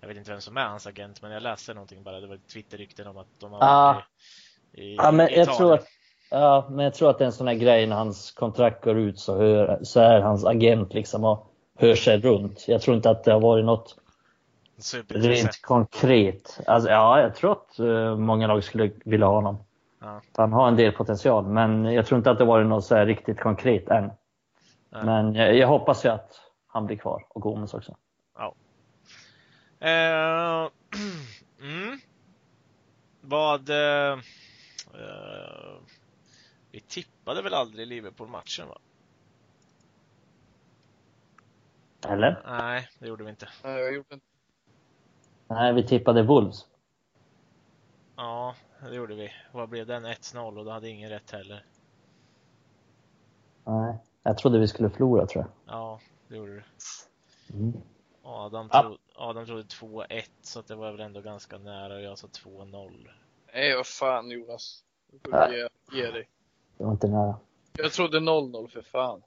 jag vet inte vem som är hans agent, men jag läste någonting bara. Det var Twitter-rykten om att de har Ja. varit i, i, Ja, men i jag Italien. tror att, ja, men jag tror att det är en sån här grej när hans kontrakt går ut så, hör, så är hans agent liksom och hör sig runt. Jag tror inte att det har varit något. Rent konkret. Alltså, ja, jag tror att eh, många lag skulle vilja ha honom. Ja. Han har en del potential, men jag tror inte att det varit något så här riktigt konkret än. Nej. Men jag, jag hoppas ju att han blir kvar och Gomes också. Eh, mm. Vad... eh, eh, vi tippade väl aldrig Liverpool-matchen va? Eller? Nej, det gjorde vi inte. Eh, Jag gjorde inte. Nej, vi tippade Wolves. Ja, det gjorde vi. Vad blev den? 1-0 och då hade ingen rätt heller. Nej, jag trodde vi skulle förlora tror jag. Ja, det gjorde du. Mm. Adam, Ja. tro, Adam trodde 2-1 så att det var väl ändå ganska nära och jag sa 2-0. Nej, vad fan Jonas. Du får ge, ge dig. Det var inte nära. Jag trodde 0-0 för fan.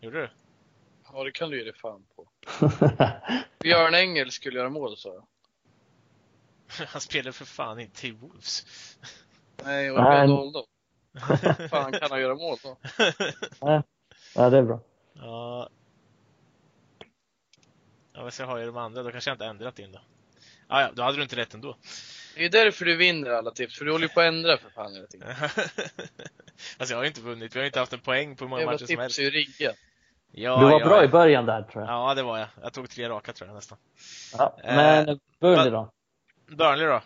Gjorde du? Ja, det kan du ge dig fan på. Björn Engel skulle göra mål sa jag. Han spelade för fan inte i Wolves. Nej, och det Nej. blev 0-0. fan kan han göra mål då? ja, det är bra. ja. Ja, vad ska jag ha i de andra? Då kanske jag inte ändrat in då. Ah, ja, då hade du inte rätt ändå. Det är därför du vinner alla tips, för du håller ju på att ändra för fan hela tiden. alltså jag har ju inte vunnit, vi har ju inte haft en poäng på hur många Jävla matcher som tips helst. är ju riggat. Ja, du var ja, bra ja. i början där tror jag. Ja, det var jag. Jag tog tre raka tror jag nästan. Ja, Eh, men Burnley då? Burnley då?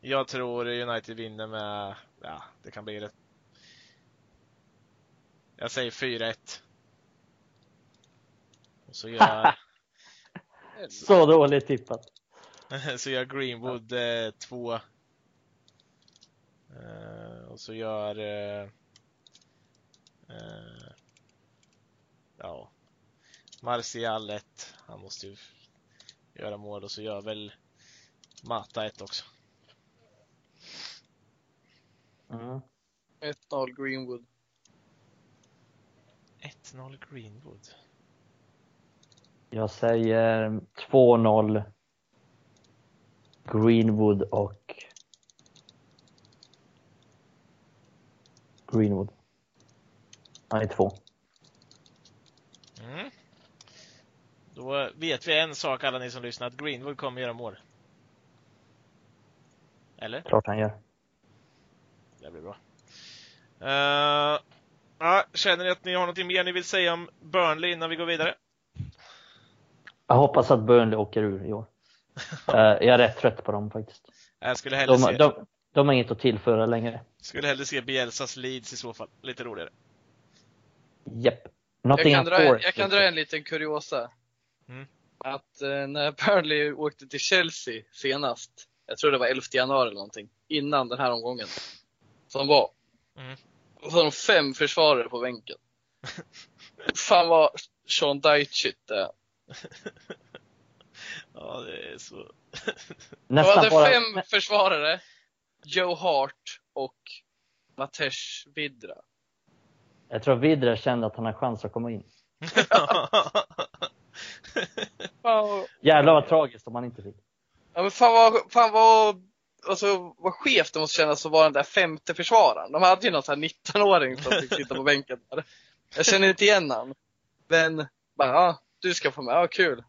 Jag tror United vinner med, ja, det kan bli rätt. Jag säger 4-1. Och så gör, Så dåligt tippat. så gör Greenwood eh, två. Eh, och så gör eh, eh, ja, Martial ett. Han måste ju göra mål och så gör väl Mata ett också. Mm. 1-0 Greenwood. 1-0 Greenwood. Jag säger 2-0 Greenwood och Greenwood. Är två. Mm. Då vet vi en sak alla ni som lyssnar, att Greenwood kommer göra mål. Eller? Klart han gör. Det blir bra. Uh, ja, känner ni att ni har något mer ni vill säga om Burnley innan vi går vidare? Jag hoppas att Burnley åker ur i år. Eh, jag är rätt trött på dem faktiskt. Jag skulle hellre, De, se, de, de har inget att tillföra längre. skulle hellre se Bielsas Leeds i så fall. Lite roligare. Japp. Jag Nottingham kan, dra, Forest. jag kan dra en liten kuriosa. Mm. Att eh, när Burnley åkte till Chelsea senast, jag tror det var 11 januari eller någonting, innan den här omgången, som var. Mm. Då var de fem försvarare på bänken. Fan vad Sean Dychit det är. Ja, det är så... De Nästan hade bara, fem försvarare, Joe Hart och Matej Vidra. Jag tror Vidre kände att han har chans att komma in. Jävlar vad tragiskt om han inte fick. Ja, men fan vad, fan vad, alltså, vad skevt det måste kännas att vara den där femte försvararen. De hade ju någon sån här 19-åring som fick sitta på bänken där. Jag känner inte igen han. Men, bara, ja, du ska få med, ja kul.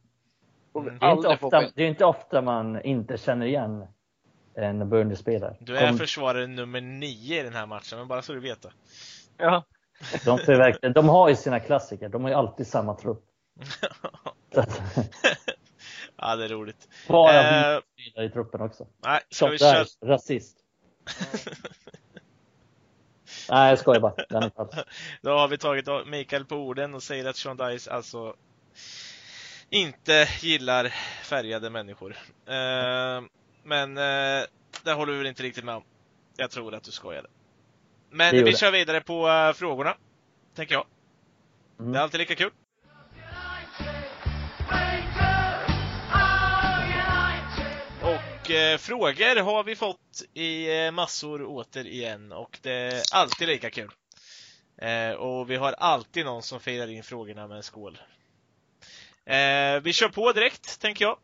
Mm. Det är, inte ofta, det är inte ofta man inte känner igen en Burnley-spelare. Du är De- försvarare nummer nio i den här matchen, men bara så du vet det. Ja. De, verkligen, de har ju sina klassiker, de har ju alltid samma trupp. Ja, det är roligt. Bara Eh, spelare i truppen också. nej, ska Som vi där, köra... rasist. Nej, jag skojar bara. Den. Då har vi tagit Mikael på orden och säger att Sean Dice alltså inte gillar färgade människor. Eh, men eh, det håller vi väl inte riktigt med om. Jag tror att du skojade. Men vi kör vidare på eh, frågorna, tänker jag. Mm. Det är alltid lika kul. Och eh, frågor har vi fått i eh, massor återigen och det är alltid lika kul. Eh, och vi har alltid någon som firar in frågorna med en skål. Eh, vi kör på direkt, tänker jag.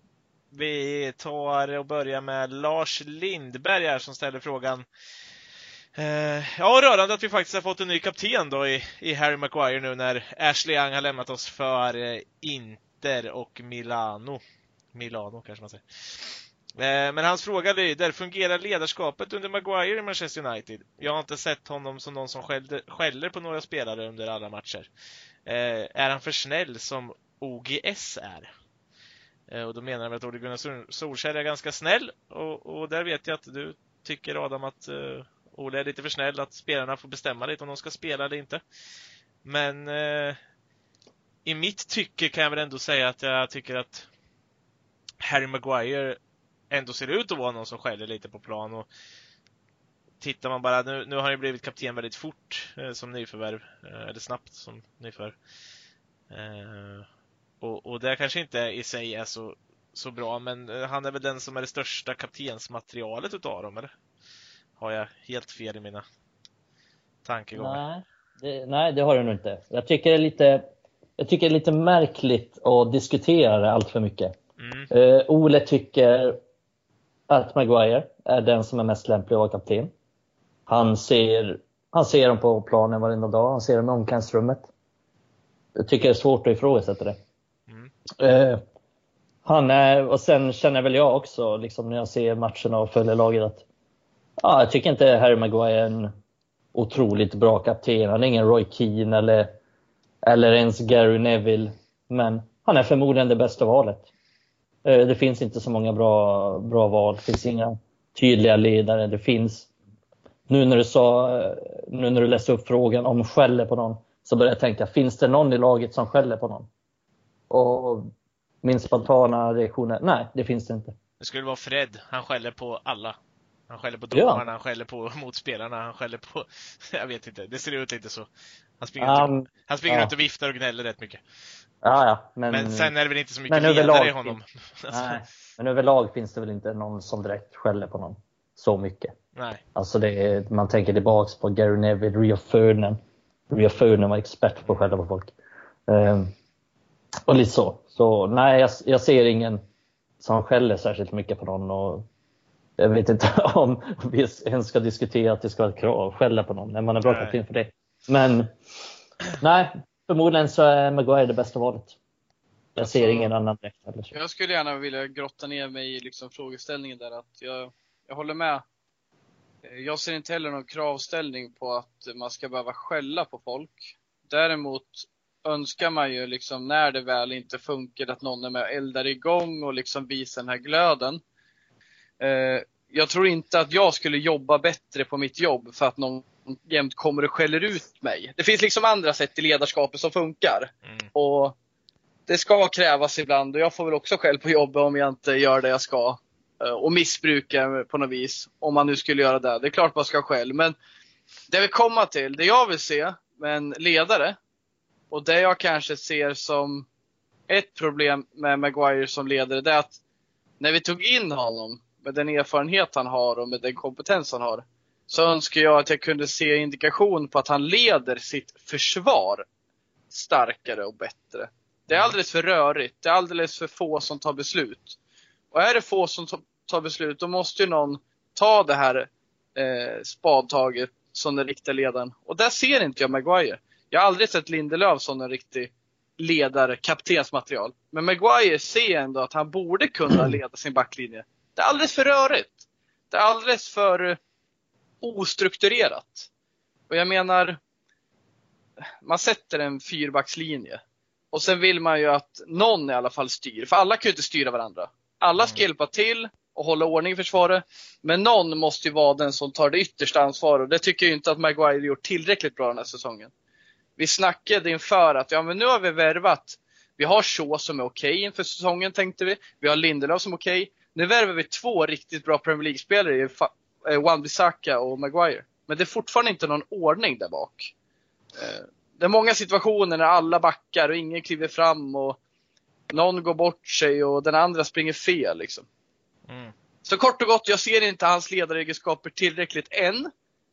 Vi tar och börjar med Lars Lindberg här som ställer frågan. Eh, ja, rörande att vi faktiskt har fått en ny kapten då i, i Harry Maguire nu när Ashley Young har lämnat oss för eh, Inter och Milano. Milano kanske man säger. Eh, men hans fråga lyder, fungerar ledarskapet under Maguire i Manchester United? Jag har inte sett honom som någon som skällde, skäller på några spelare under alla matcher. Eh, är han för snäll som OGS är? Eh, och då menar han att Ole Gunnar Solskjaer är ganska snäll och, och där vet jag att du tycker Adam att uh, Ole är lite för snäll, att spelarna får bestämma lite om de ska spela eller inte. Men uh, i mitt tycke kan jag väl ändå säga att jag tycker att Harry Maguire ändå ser ut att vara någon som skäller lite på plan. Och tittar man bara, nu, nu har han ju blivit kapten väldigt fort eh, som nyförvärv, eh, eller snabbt som nyförvärv. Eh, och, och det kanske inte i sig är så, så bra, men eh, han är väl den som är det största kaptensmaterialet utav dem, eller? Har jag helt fel i mina tankegångar? Nej, det, nej, det har du nog inte. Jag tycker det är lite, jag tycker det är lite märkligt att diskutera det allt för mycket. Mm. Uh, Ole tycker att Maguire är den som är mest lämplig att vara kapten. Han ser, han ser dem på planen varenda dag, han ser dem i omklädningsrummet. Jag tycker det är svårt att ifrågasätta det. Mm. Uh, han är, och sen känner väl jag också, liksom när jag ser matcherna och följer laget, att ja, jag tycker inte Harry Maguire är en otroligt bra kapten. Han är ingen Roy Keane eller, eller ens Gary Neville. Men han är förmodligen det bästa valet. Eh, det finns inte så många bra, bra val. Det finns inga tydliga ledare. Det finns, nu när du sa, eh, nu när du läste upp frågan om skäller på någon, så började jag tänka, finns det någon i laget som skäller på någon? Och min spontana reaktion är, nej, det finns det inte. Det skulle vara Fred. Han skäller på alla. Han skäller på Ja. domarna, han skäller på motspelarna, han skäller på... Jag vet inte, det ser ut lite så. Han springer, Han, runt, han springer ja. runt och viftar och gnäller rätt mycket. Ja, ja, men, Men sen är det väl inte så mycket ledare i honom. Nej, men överlag finns det väl inte någon som direkt skäller på någon så mycket. nej. Alltså är, man tänker tillbaks på Gary Neville, Rio Ferdinand. Rio Ferdinand var expert på att skälla på folk. Ehm, och lite så. Så nej, jag, jag ser ingen som skäller särskilt mycket på någon. Och jag vet inte om vi ens ska diskutera att det ska vara ett krav att skälla på någon när man är bra kapten för det. Men nej, förmodligen så är Maguire det bästa valet. Jag ser Alltså- ingen annan direkt heller. Jag skulle gärna vilja grotta ner mig i liksom frågeställningen där. Att jag, jag håller med. Jag ser inte heller någon kravställning på att man ska behöva skälla på folk. Däremot önskar man ju liksom när det väl inte funkar att någon är med och eldar igång och liksom visar den här glöden. Eh, Jag tror inte att jag skulle jobba bättre på mitt jobb för att någon jämt kommer och skäller ut mig. Det finns liksom andra sätt i ledarskapet som funkar. Mm. Och det ska krävas ibland och jag får väl också skäll på jobbet om jag inte gör det jag ska. Eh, Och missbrukar på något vis. Om man nu skulle göra det. Det är klart man ska skäll. Men det vill komma till, det jag vill se med en ledare. Och det jag kanske ser som ett problem med Maguire som ledare. Det är att när vi tog in honom med den erfarenhet han har och med den kompetens han har. Så önskar jag att jag kunde se indikation på att han leder sitt försvar starkare och bättre. Det är alldeles för rörigt. Det är alldeles för få som tar beslut. Och är det få som tar beslut, då måste ju någon ta det här eh, spadtaget som den riktiga ledaren. Och där ser inte jag Maguire. Jag har aldrig sett Lindelöf som en riktig ledare, kaptensmaterial. Men Maguire ser ändå att han borde kunna leda sin backlinje. Det är alldeles för rörigt. Det är alldeles för eh, ostrukturerat. Och jag menar, man sätter en fyrbackslinje. Och sen vill man ju att någon i alla fall styr. För alla kan ju inte styra varandra. Alla ska hjälpa till och hålla ordning i försvaret. Men någon måste ju vara den som tar det yttersta ansvaret. Och det tycker jag inte att Maguire gjort tillräckligt bra den här säsongen. Vi snackade inför att ja, men nu har vi värvat. Vi har Shaw som är okej inför säsongen tänkte vi. Vi har Lindelöf som är okej. Nu värvar vi två riktigt bra Premier League-spelare i eh, Wan-Bissaka och Maguire. Men det är fortfarande inte någon ordning där bak. Eh, Det är många situationer när alla backar och ingen kliver fram och någon går bort sig och den andra springer fel. Liksom. Mm. Så kort och gott, jag ser inte hans ledaregenskaper tillräckligt än.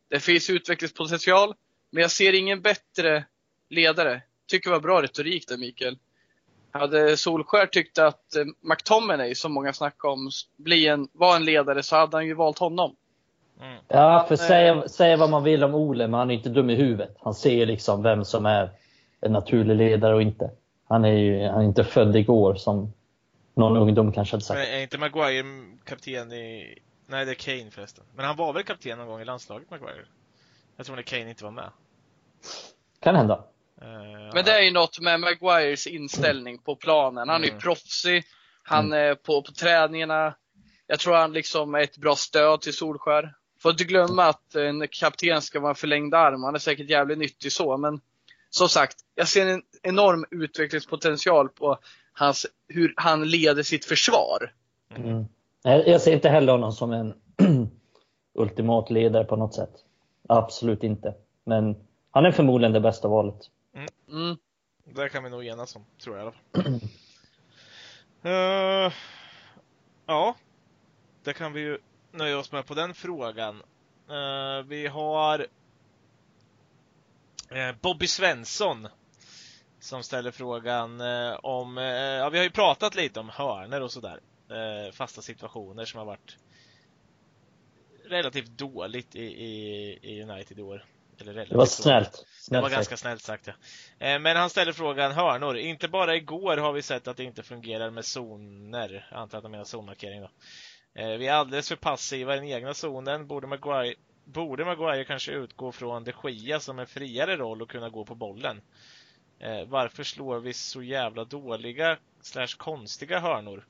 Det finns utvecklingspotential. Men jag ser ingen bättre ledare. Tycker det var bra retorik där Mikael. Hade Solskär tyckt att eh, McTominay, som många snackar om, bli en, var en ledare så hade han ju valt honom. Mm. Ja, för eh, säga, säga vad man vill om Ole, men han är inte dum i huvudet. Han ser liksom vem som är en naturlig ledare och inte. Han är ju han är inte född igår som någon ungdom kanske hade sagt. Men är inte Maguire kapten i... Nej, det är Kane förresten. Men han var väl kapten någon gång i landslaget, Maguire? Jag tror när Kane inte var med. Kan hända. Eh, Men det är ju något med Maguires inställning på planen. Han är ju Mm. proffsig. Han är på, på träningarna. Jag tror han liksom är ett bra stöd till Solskär. Får inte glömma att en kapten ska vara en förlängd arm. Han är säkert jävligt nyttig så, men som sagt, jag ser en enorm utvecklingspotential på hans, hur han leder sitt försvar. Mm. Jag ser inte heller honom som en ultimat ledare på något sätt. Absolut inte. Men han är förmodligen det bästa valet. Mm. Det kan vi nog enas om, tror jag i alla fall. Eh, ja, det kan vi ju nöja oss med på den frågan. Eh, vi har eh, Bobby Svensson som ställer frågan eh, om, ja vi har ju pratat lite om hörner och sådär. Fasta situationer som har varit relativt dåligt i, i, i United i år. Eller relativt Det var dåligt. snällt. Det snällt var ganska snällt sagt ja. Men han ställer frågan hörnor. Inte bara igår har vi sett att det inte fungerar med zoner. Jag antar att han menar zonmarkering då. Eh, vi är alldeles för passiva i den egna zonen. Borde Maguire, borde Maguire kanske utgå från de Gia som en friare roll och kunna gå på bollen? Eh, varför slår vi så jävla dåliga slash konstiga hörnor?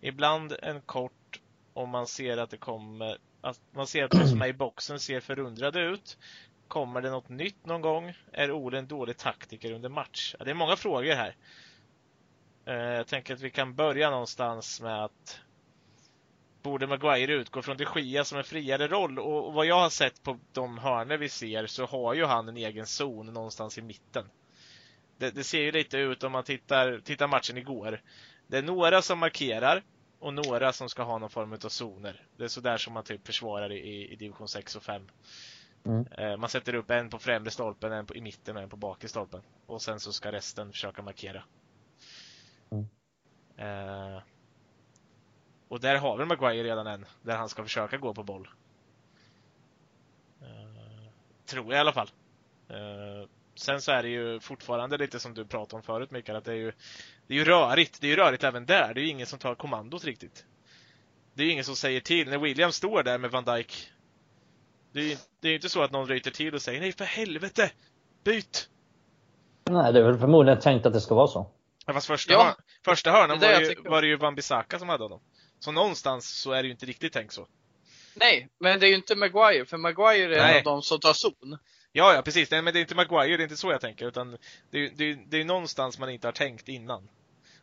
Ibland en kort om man ser att det kommer att man ser att de som är i boxen ser förundrade ut. Kommer det något nytt någon gång? Är Ole en dålig taktiker under match? Ja, det är många frågor här. Eh, jag tänker att vi kan börja någonstans med att Borde Maguire utgå från de Gia som en friare roll? Och vad jag har sett på de hörnor vi ser så har ju han en egen zon någonstans i mitten. Det, det ser ju lite ut om man tittar, tittar matchen igår. Det är några som markerar och några som ska ha någon form av zoner. Det är sådär som man typ försvarar i, i division 6 och 5. Mm. Eh, Man sätter upp en på främre stolpen, en på, i mitten och en på bakre stolpen. Och sen så ska resten försöka markera. Mm. Eh, och där har väl Maguire redan en, där han ska försöka gå på boll. Eh, tror jag i alla fall. Eh, sen så är det ju fortfarande lite som du pratade om förut Mikael, att det är ju, det är ju rörigt. Det är ju rörigt även där. Det är ju ingen som tar kommandot riktigt. Det är ju ingen som säger till. När William står där med Van Dijk det är ju det är ju inte så att någon ryter till och säger nej för helvete! Byt! Nej, det är väl förmodligen tänkt att det ska vara så. Ja, fast första, Ja. hörn, första hörnan Det är det var, ju, var det ju Van Bissaka som hade honom. Så någonstans så är det ju inte riktigt tänkt så. Nej, men det är ju inte Maguire, för Maguire är en Nej. av de som tar zon. Ja, ja precis. Nej, men det är inte Maguire, det är inte så jag tänker. Utan det är det är, det är någonstans man inte har tänkt innan.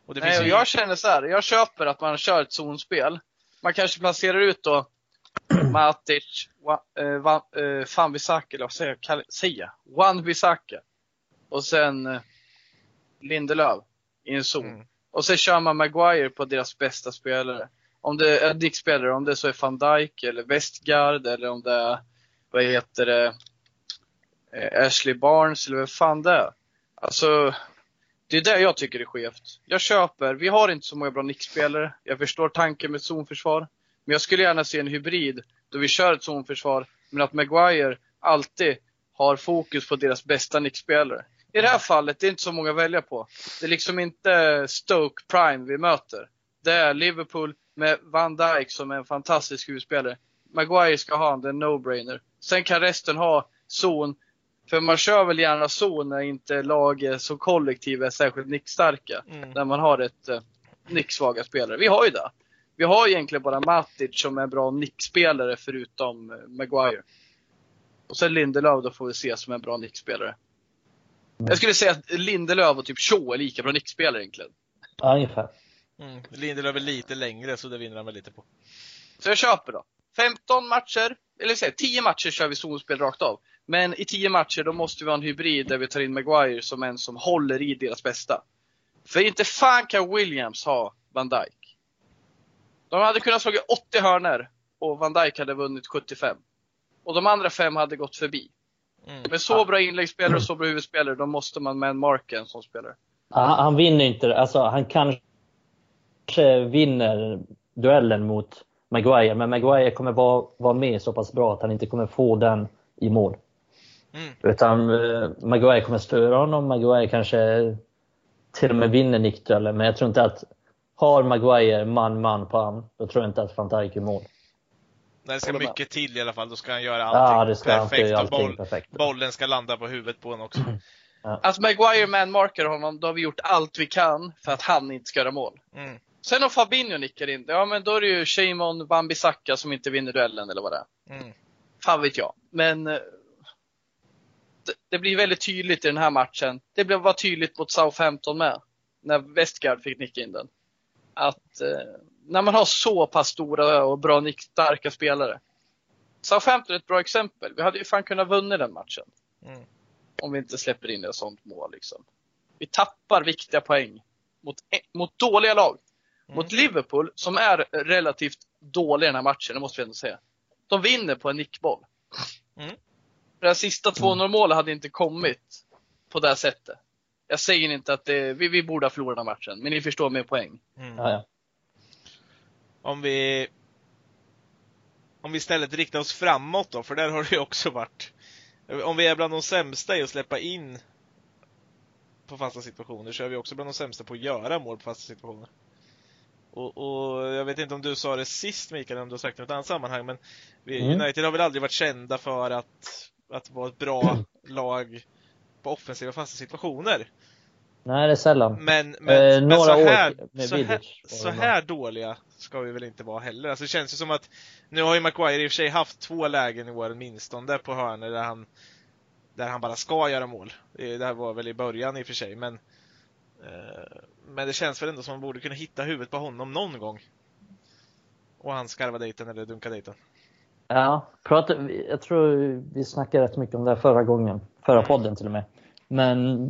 Och Nej, och ju... jag känner så här, jag köper att man kör ett zonspel. Man kanske placerar ut då Matic, Fan Bissaka, eller vad säger jag? Säga? Wan Bissaka. Och sen eh, Lindelöf i en zon. Mm. Och sen kör man Maguire på deras bästa spelare. Om det är Dick-spelare, om det så är van Dijk eller Westgard eller om det är, vad heter det, eh, Ashley Barnes eller vad fan det är. Alltså, det är det jag tycker är skevt. Jag köper, vi har inte så många bra nickspelare. Jag förstår tanken med zonförsvar. Men jag skulle gärna se en hybrid då vi kör ett zonförsvar, men att Maguire alltid har fokus på deras bästa nickspelare. I det här fallet, det är inte så många att välja på. Det är liksom inte Stoke Prime vi möter. Det är Liverpool med Van Dijk som är en fantastisk huvudspelare. Maguire ska ha det är en no-brainer. Sen kan resten ha zon. För man kör väl gärna zon när inte laget som kollektiv är särskilt nickstarka. Mm. När man har ett eh, nicksvaga spelare. Vi har ju det. Vi har egentligen bara Matic som är bra nickspelare förutom eh, Maguire. Och sen Lindelöf då får vi se som en bra nickspelare. Jag skulle säga att Lindelöf och typ Shaw är lika bra nickspelare egentligen. Ja, ungefär. Mm. Lindelöf är lite längre så det vinner han väl lite på. Så jag köper då. 15 matcher, eller säg 10 matcher kör vi zonspel rakt av. Men i 10 matcher då måste vi ha en hybrid där vi tar in Maguire som en som håller i deras bästa. För inte fan kan Williams ha Van Dijk. De hade kunnat slå 80 hörner och Van Dijk hade vunnit 75. Och de andra fem hade gått förbi. Mm. Med så bra inläggsspelare och så bra huvudspelare, då måste man med en marka en sån spelare. Han, han vinner inte, alltså han kanske vinner duellen mot Maguire, men Maguire kommer vara, vara med så pass bra att han inte kommer få den i mål. Mm. Utan eh, Maguire kommer störa honom, Maguire kanske till och med vinner nickduellen, men jag tror inte att har Maguire man-man på han, då tror jag inte att van Dijk är i mål. Nej, det ska mycket till i alla fall. Då ska han göra Ja, allting det ska han få perfekt. och allting boll, perfekt. bollen ska landa på huvudet på honom också. Att Maguire man-markar honom, då har vi gjort allt vi kan för att han inte ska göra mål. Mm. Sen om Fabinho nickar in, ja men då är det ju Shimon Wan-Bissaka som inte vinner duellen eller vad det är. Mm. Fan vet jag. Men eh, det, det blir väldigt tydligt i den här matchen. Det blev var tydligt mot Southampton med. När Westgard fick nicka in den. att eh, när man har så pass stora och bra nickstarka spelare. Southampton är ett bra exempel. Vi hade ju fan kunnat vunnit den matchen. Mm. Om vi inte släpper in ett sånt mål liksom. Vi tappar viktiga poäng mot, mot dåliga lag. Mm. Mot Liverpool, som är relativt dåliga i den här matchen, det måste vi ändå säga. De vinner på en nickboll. Mm. Det här sista 2-0 målet hade inte kommit på det här sättet. Jag säger inte att det, vi, vi borde ha förlorat den här matchen, men ni förstår min poäng. Mm. Ja, ja. Om vi om vi istället riktar oss framåt då, för där har det ju också varit om vi är bland de sämsta i att släppa in på fasta situationer så är vi också bland de sämsta på att göra mål på fasta situationer. Och, och jag vet inte om du sa det sist Mikael, om du har sagt det i något annat sammanhang, men Mm. United har väl aldrig varit kända för att, att vara ett bra lag på offensiva fasta situationer. Nej, det är sällan. Men, men, Eh, men några så, här, med så, här, så här dåliga ska vi väl inte vara heller. Alltså det känns ju som att nu har ju Maguire i och för sig haft två lägen i år åtminstone på hörnor där han där han bara ska göra mål. Det det här var väl i början i och för sig, men eh, men det känns väl ändå som man borde kunna hitta huvudet på honom någon gång. Och han skarva dit den eller dunka dit den. Ja, prata, jag tror vi snackade rätt mycket om det här förra gången. Förra Mm. podden till och med. Men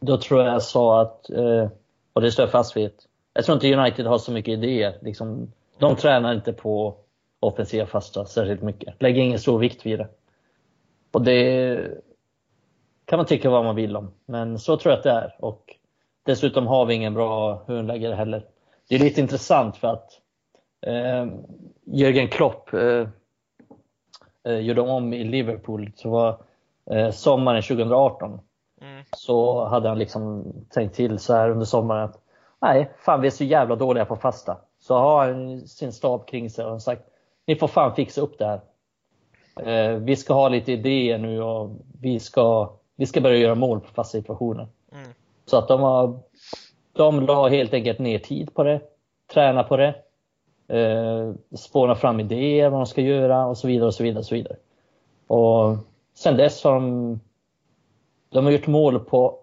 då tror jag jag sa att, eh, och det står jag fast vid, jag tror inte United har så mycket idéer. Liksom, de tränar inte på offensiva fasta särskilt mycket. Lägger ingen stor vikt vid det. Och det kan man tycka vad man vill om. Men så tror jag att det är. Och dessutom har vi ingen bra hörnläggare heller. Det är lite intressant för att eh, Jürgen Klopp eh, eh, gjorde om i Liverpool. Så var eh, sommaren 2018 Mm. så hade han liksom tänkt till så här under sommaren att nej, fan vi är så jävla dåliga på fasta. Så har han sin stab kring sig och sagt ni får fan fixa upp det här. Eh, vi ska ha lite idéer nu och vi ska, vi ska börja göra mål på fasta situationer. Mm. Så att de har de la helt enkelt ner tid på det, träna på det, eh, spåna fram idéer vad de ska göra och så vidare och så vidare. Och så vidare. Och sen dess har de, de har gjort mål på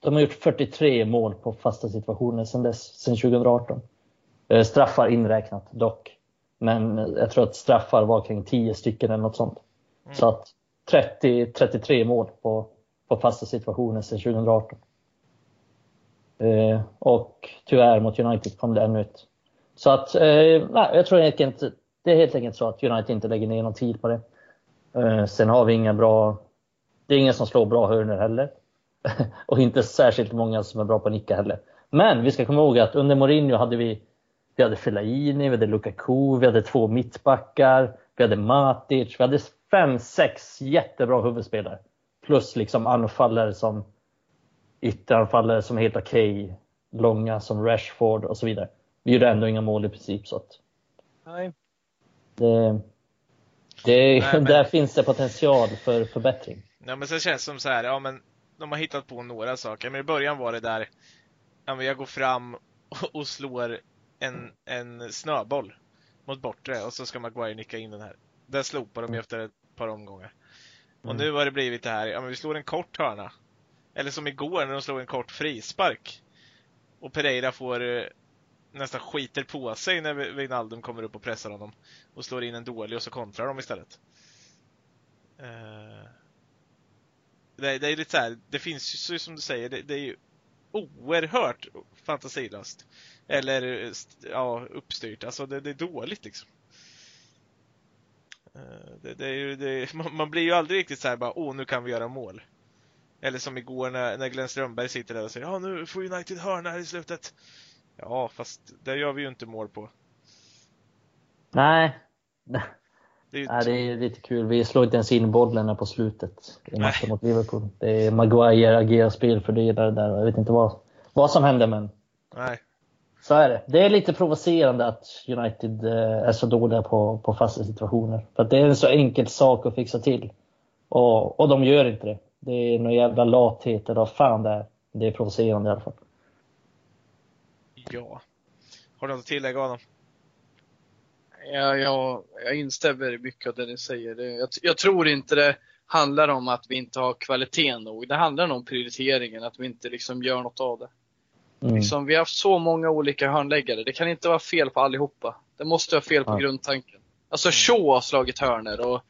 de har gjort 43 mål på fasta situationer sen dess, sen 2018. Eh, straffar inräknat dock. Men jag tror att straffar var kring 10 stycken eller något sånt. Mm. Så att 30, 33 mål på, på fasta situationer sedan 2018. Eh, och tyvärr mot United kom det ännu ett. Så att, eh, nej, jag tror helt enkelt, det är helt enkelt så att United inte lägger ner någon tid på det. Eh, sen har vi inga bra, det är ingen som slår bra hörnor heller. och inte särskilt många som är bra på att nicka heller. Men vi ska komma ihåg att under Mourinho hade vi, vi hade Fellaini, vi hade Lukaku, vi hade två mittbackar, vi hade Matic, vi hade fem, sex jättebra huvudspelare. Plus liksom anfallare som ytteranfallare som är helt okej, långa som Rashford och så vidare. Vi gjorde ändå inga mål i princip så att Nej. det, det, Nej, men- där finns det potential för förbättring. Ja, men sen känns det som så här, ja men de har hittat på några saker. Men i början var det där, ja men jag går fram och, och slår en, en snöboll mot bortre och så ska Maguire nicka in den här. Där slopar de ju efter ett par omgångar. Och Mm. nu har det blivit det här, ja men vi slår en kort hörna. Eller som igår när de slog en kort frispark. Och Pereira får eh, nästan skiter på sig när Wijnaldum kommer upp och pressar honom. Och slår in en dålig och så kontrar de istället. Eh, det, det är lite så här, det finns ju som du säger, det, det är ju oerhört fantasilöst. Eller ja, uppstyrt. Alltså det, det är dåligt liksom. Eh, Det, det är ju, det, man, blir ju aldrig riktigt så här bara, åh nu kan vi göra mål. Eller som igår när, när Glenn Strömberg sitter där och säger, ja nu får United hörna här i slutet. Ja, fast det gör vi ju inte mål på. Nej, Det är ju Nej, det är lite kul. Vi slår inte ens in här på slutet i matchen Nej. mot Liverpool. Det är Maguire agerar spelfördelare där och jag vet inte vad, vad som händer men Nej. Så är det. Det är lite provocerande att United eh, är så dåliga på, på fasta situationer. För att det är en så enkel sak att fixa till. Och, och de gör inte det. Det är någon jävla lathet eller vad fan det är. Det är provocerande i alla fall. Ja. Har du något att tillägga Adam? Ja, jag, jag instämmer i mycket av det ni säger. Det, jag, jag tror inte det handlar om att vi inte har kvalitet nog. Det handlar om prioriteringen, att vi inte liksom gör något av det. Mm. Liksom, vi har haft så många olika hörnläggare. Det kan inte vara fel på allihopa. Det måste vara fel på ja. grundtanken. Alltså mm. Shaw har slagit hörner och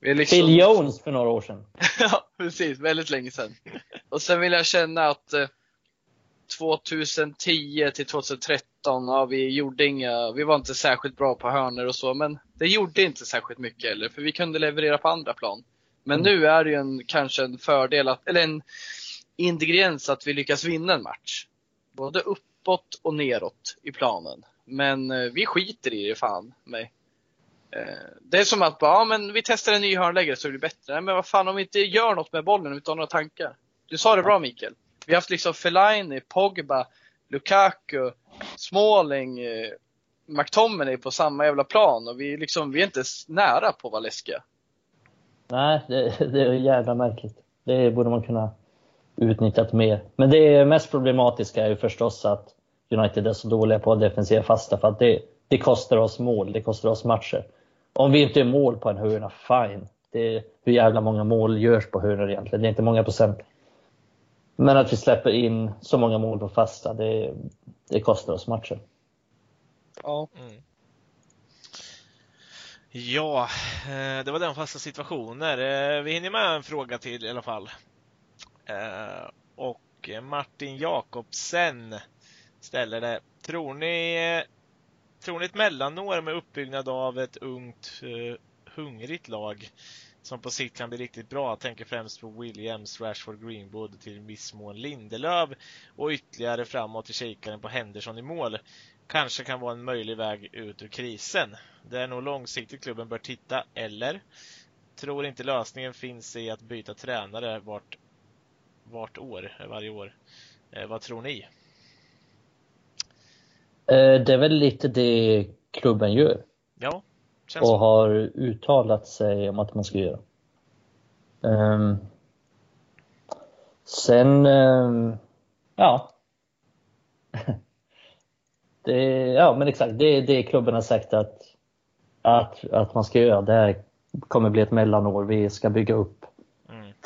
vi liksom... Phil Jones för några år sedan. ja, precis. Väldigt länge sedan. Och sen vill jag känna att eh, 2010 till 2013, ja, vi gjorde inga, vi var inte särskilt bra på hörner och så, men det gjorde inte särskilt mycket heller, för vi kunde leverera på andra plan. Men mm. nu är det ju en, kanske en fördel, att, eller en ingrediens att vi lyckas vinna en match. Både uppåt och neråt i planen. Men eh, vi skiter i det fan mig. Eh, det är som att bara, ja, men vi testar en ny hörnläggare så blir det bättre. Nej, men vad fan om vi inte gör något med bollen utan några tankar. Du sa det bra Mikael. Vi har haft liksom Fellaini, Pogba, Lukaku, Smalling, eh, McTominay på samma jävla plan och vi, liksom, vi är inte nära på att vara läskiga. Nej, det, det är jävla märkligt. Det borde man kunna utnyttjat mer. Men det mest problematiska är ju förstås att United är så dåliga på defensiva fasta för att det, det kostar oss mål, det kostar oss matcher. Om vi inte är mål på en hörna, fine. Det är, hur jävla många mål görs på hörnor egentligen? Det är inte många procent. Men att vi släpper in så många mål på fasta, det, det kostar oss matcher. Ja. Mm. Ja, eh, det var den fasta situationer. Eh, vi hinner med en fråga till i alla fall. Eh, och Martin Jakobsen ställer det. Tror ni, tror ni ett mellanår med uppbyggnad av ett ungt, eh, hungrigt lag som på sikt kan bli riktigt bra. Jag tänker främst på Williams, Rashford, Greenwood till viss mån Lindelöf och ytterligare framåt i kikaren på Henderson i mål. Kanske kan vara en möjlig väg ut ur krisen. Det är nog långsiktigt klubben bör titta, eller? Tror inte lösningen finns i att byta tränare vart, vart år, varje år. Eh, vad tror ni? Eh, det är väl lite det klubben gör. Ja, och så. har uttalat sig om att man ska göra. Um, sen, um, ja. det, ja men exakt, det är det klubben har sagt att, att, att man ska göra. Det här kommer bli ett mellanår. Vi ska bygga upp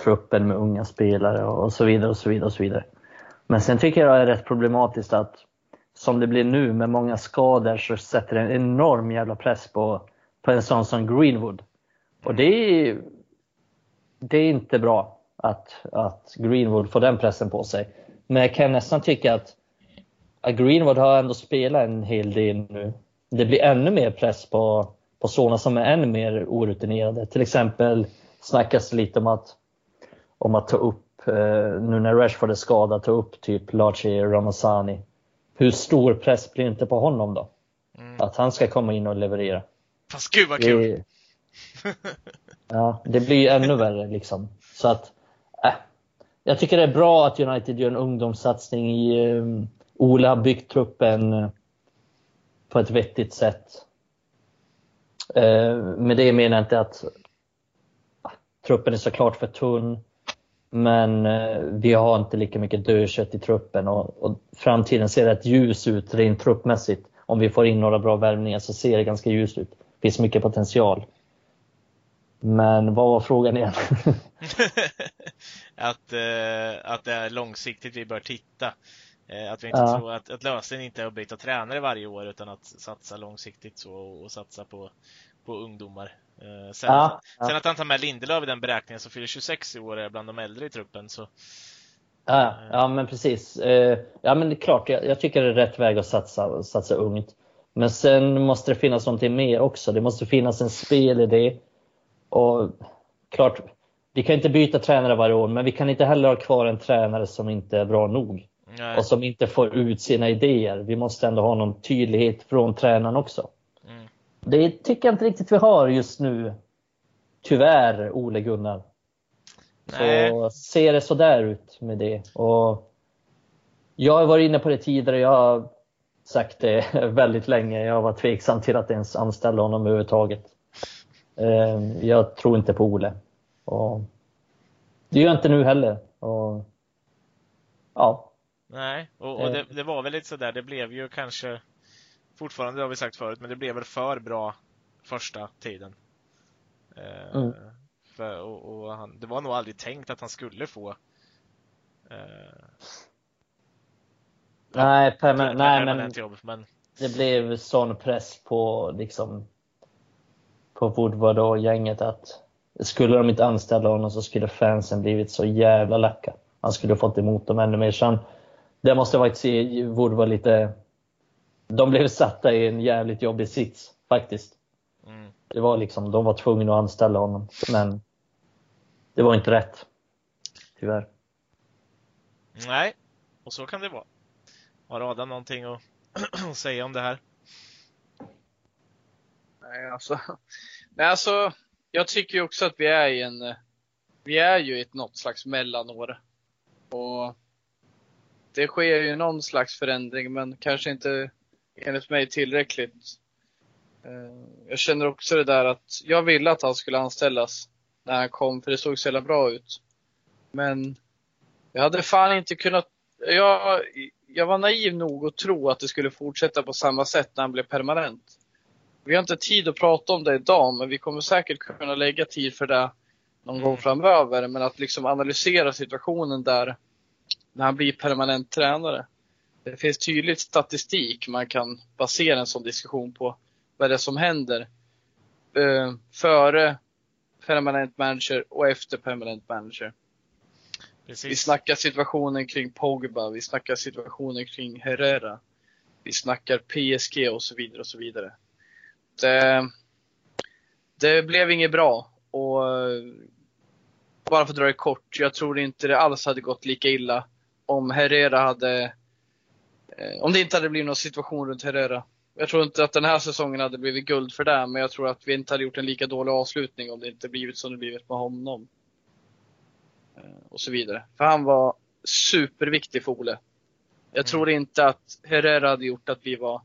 truppen med unga spelare och så vidare och så vidare och så vidare. Men sen tycker jag det är rätt problematiskt att som det blir nu med många skador så sätter det en enorm jävla press på på en sån som Greenwood. Och det är, det är inte bra att, att Greenwood får den pressen på sig. Men jag kan nästan tycka att, att Greenwood har ändå spelat en hel del nu. Det blir ännu mer press på, på sådana som är ännu mer orutinerade. Till exempel snackas det lite om att, om att ta upp, eh, nu när Rashford är skadad, ta upp typ Laci Ramazani. Hur stor press blir inte på honom då? Mm. Att han ska komma in och leverera. Fast gud vad kul! Det, ja, det blir ju ännu värre liksom. Så att, äh, jag tycker det är bra att United gör en ungdomssatsning. I, um, Ola har byggt truppen uh, på ett vettigt sätt. Uh, med det menar jag inte att uh, truppen är såklart för tunn. Men vi har inte lika mycket dödkött i truppen och, och framtiden ser rätt ljus ut rent truppmässigt. Om vi får in några bra värvningar så ser det ganska ljust ut finns mycket potential. Men vad var frågan igen? att, eh, att det är långsiktigt vi bör titta. Eh, att vi inte ja. tror att, att lösningen inte är att byta tränare varje år utan att satsa långsiktigt så och, och satsa på, på ungdomar. Eh, sen, ja, ja. sen att han tar med Lindelöf i den beräkningen som fyller 26 i år är bland de äldre i truppen så Ja, ja men precis. Eh, ja men det är klart, jag, jag tycker det är rätt väg att satsa, satsa ungt. Men sen måste det finnas någonting mer också. Det måste finnas en spelidé. Och klart, vi kan inte byta tränare varje år, men vi kan inte heller ha kvar en tränare som inte är bra nog. Nej. Och som inte får ut sina idéer. Vi måste ändå ha någon tydlighet från tränaren också. Det tycker jag inte riktigt vi har just nu. Tyvärr, Ole Gunnar. Nej. Så ser det sådär ut med det. Och jag har varit inne på det tidigare. Jag sagt det väldigt länge. Jag var tveksam till att ens anställa honom överhuvudtaget. Ehm, jag tror inte på Ole. Och det gör jag inte nu heller. Och, ja. Nej, och, och det, det, var väl lite sådär. Det blev ju kanske fortfarande, det har vi sagt förut, men det blev väl för bra första tiden. Ehm, mm. För, och, och han, det var nog aldrig tänkt att han skulle få eh, Nej, permanent, nej men jobb, men det blev sån press på liksom på Woodward och gänget att skulle de inte anställa honom så skulle fansen blivit så jävla lacka. Han skulle fått emot dem ännu mer. Sen, det måste varit Woodward lite... De blev satta i en jävligt jobbig sits faktiskt. mm. Det var liksom, de var tvungna att anställa honom. Men det var inte rätt. Tyvärr. nej. Och så kan det vara. Har Adam någonting att säga om det här? Nej, alltså. Nej, alltså. Jag tycker ju också att vi är i en, vi är ju i ett något slags mellanår. Och det sker ju någon slags förändring, men kanske inte enligt mig tillräckligt. Eh, Jag känner också det där att jag ville att han skulle anställas när han kom, för det såg så jävla bra ut. Men jag hade fan inte kunnat, jag, jag var naiv nog att tro att det skulle fortsätta på samma sätt när han blev permanent. Vi har inte tid att prata om det idag, men vi kommer säkert kunna lägga tid för det någon Mm. gång framöver. Men att liksom analysera situationen där när han blir permanent tränare. Det finns tydligt statistik man kan basera en sån diskussion på. Vad det är som händer eh, före permanent manager och efter permanent manager. Vi Precis. snackar situationen kring Pogba, vi snackar situationen kring Herrera. Vi snackar PSG och så vidare och så vidare. Det, det blev inget bra och bara för att dra det kort, jag tror inte det alls hade gått lika illa om Herrera hade, om det inte hade blivit någon situation runt Herrera. Jag tror inte att den här säsongen hade blivit guld för det, men jag tror att vi inte hade gjort en lika dålig avslutning om det inte blivit som det blivit med honom. Eh, Och så vidare. För han var superviktig för Ole. Jag tror inte att Herrera hade gjort att vi var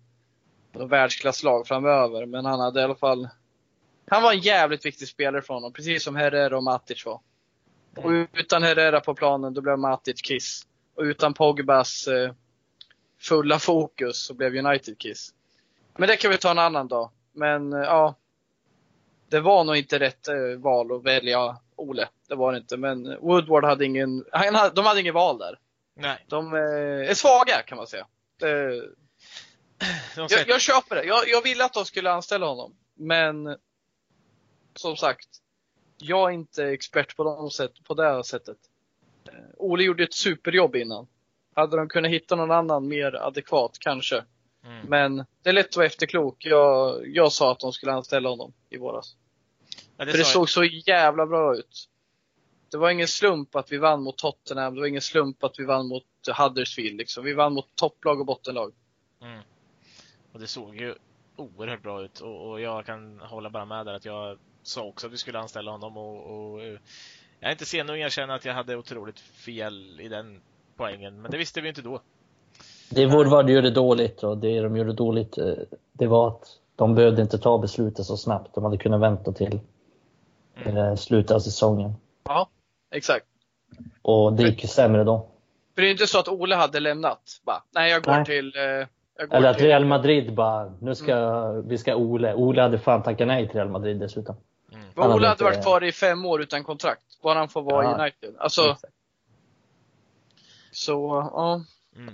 världsklasslag framöver, men han hade i alla fall han var en jävligt viktig spelare för honom, precis som Herrera och Matic var. Och utan Herrera på planen, då blev Matic Kiss. Och utan Pogbas eh, fulla fokus så blev United Kiss. Men det kan vi ta en annan dag. Men eh, ja, det var nog inte rätt eh, val att välja Ole. Det var det inte. Men Woodward hade ingen, han hade, de hade ingen val där. Nej. De eh, är svaga kan man säga. Jag, jag köper det. Jag, jag ville att de skulle anställa honom. Men som sagt, jag är inte expert på, de sätt, på det sättet. Ole gjorde ett superjobb innan. Hade de kunnat hitta någon annan mer adekvat, kanske. Mm. Men det är lätt att vara efterklok. Jag, jag sa att de skulle anställa honom i våras. Ja, det För det såg så jävla bra ut. Det var ingen slump att vi vann mot Tottenham. Det var ingen slump att vi vann mot Huddersfield. Liksom. Vi vann mot topplag och bottenlag. jag. Mm. Och det såg ju oerhört bra ut och, och jag kan hålla bara med där att jag sa också att vi skulle anställa honom och, och eh, jag är inte sen att erkänna att jag hade otroligt fel i den poängen, men det visste vi inte då. Det Woodward gjorde dåligt och det de gjorde dåligt, eh, det var att de behövde inte ta beslutet så snabbt. De hade kunnat vänta till Mm. eh, slutet av säsongen. Ja, exakt. Och det gick ju sämre då. För det är inte så att Ole hade lämnat. Bara, nej, jag går Nej. till... Eh, jag går Eller att till Real Madrid bara, nu ska vi ska Ole. Ole hade fan tackat nej till Real Madrid dessutom. Mm. Han Ole hade hade varit kvar i fem år utan kontrakt. Bara han får vara i Ja. United. Alltså, Exakt så ja. Mm.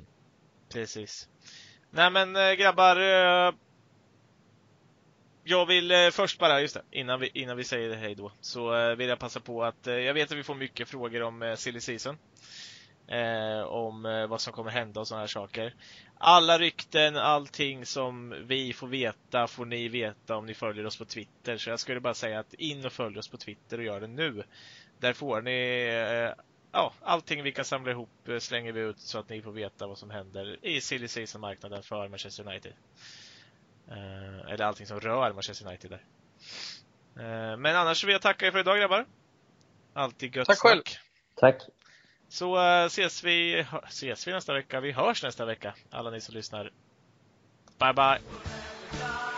Precis. Nej men eh, grabbar. Eh, jag vill eh, först bara, just det, innan vi, innan vi säger hej då, så vill jag passa på att jag vet att vi får mycket frågor om silly season. Eh, om eh, vad som kommer hända och sådana här saker. Alla rykten, allting som vi får veta får ni veta om ni följer oss på Twitter. Så jag skulle bara säga att in och följ oss på Twitter och gör det nu. Där får ni eh, ja, allting vi kan samla ihop eh, slänger vi ut så att ni får veta vad som händer i silly season-marknaden för Manchester United. Eh, eller allting som rör Manchester United där. Eh, men annars vill jag tacka er för idag grabbar. Alltid gött Tack själv. snack. Tack. Så eh, ses vi, ses vi nästa vecka. Vi hörs nästa vecka, alla ni som lyssnar. Bye bye!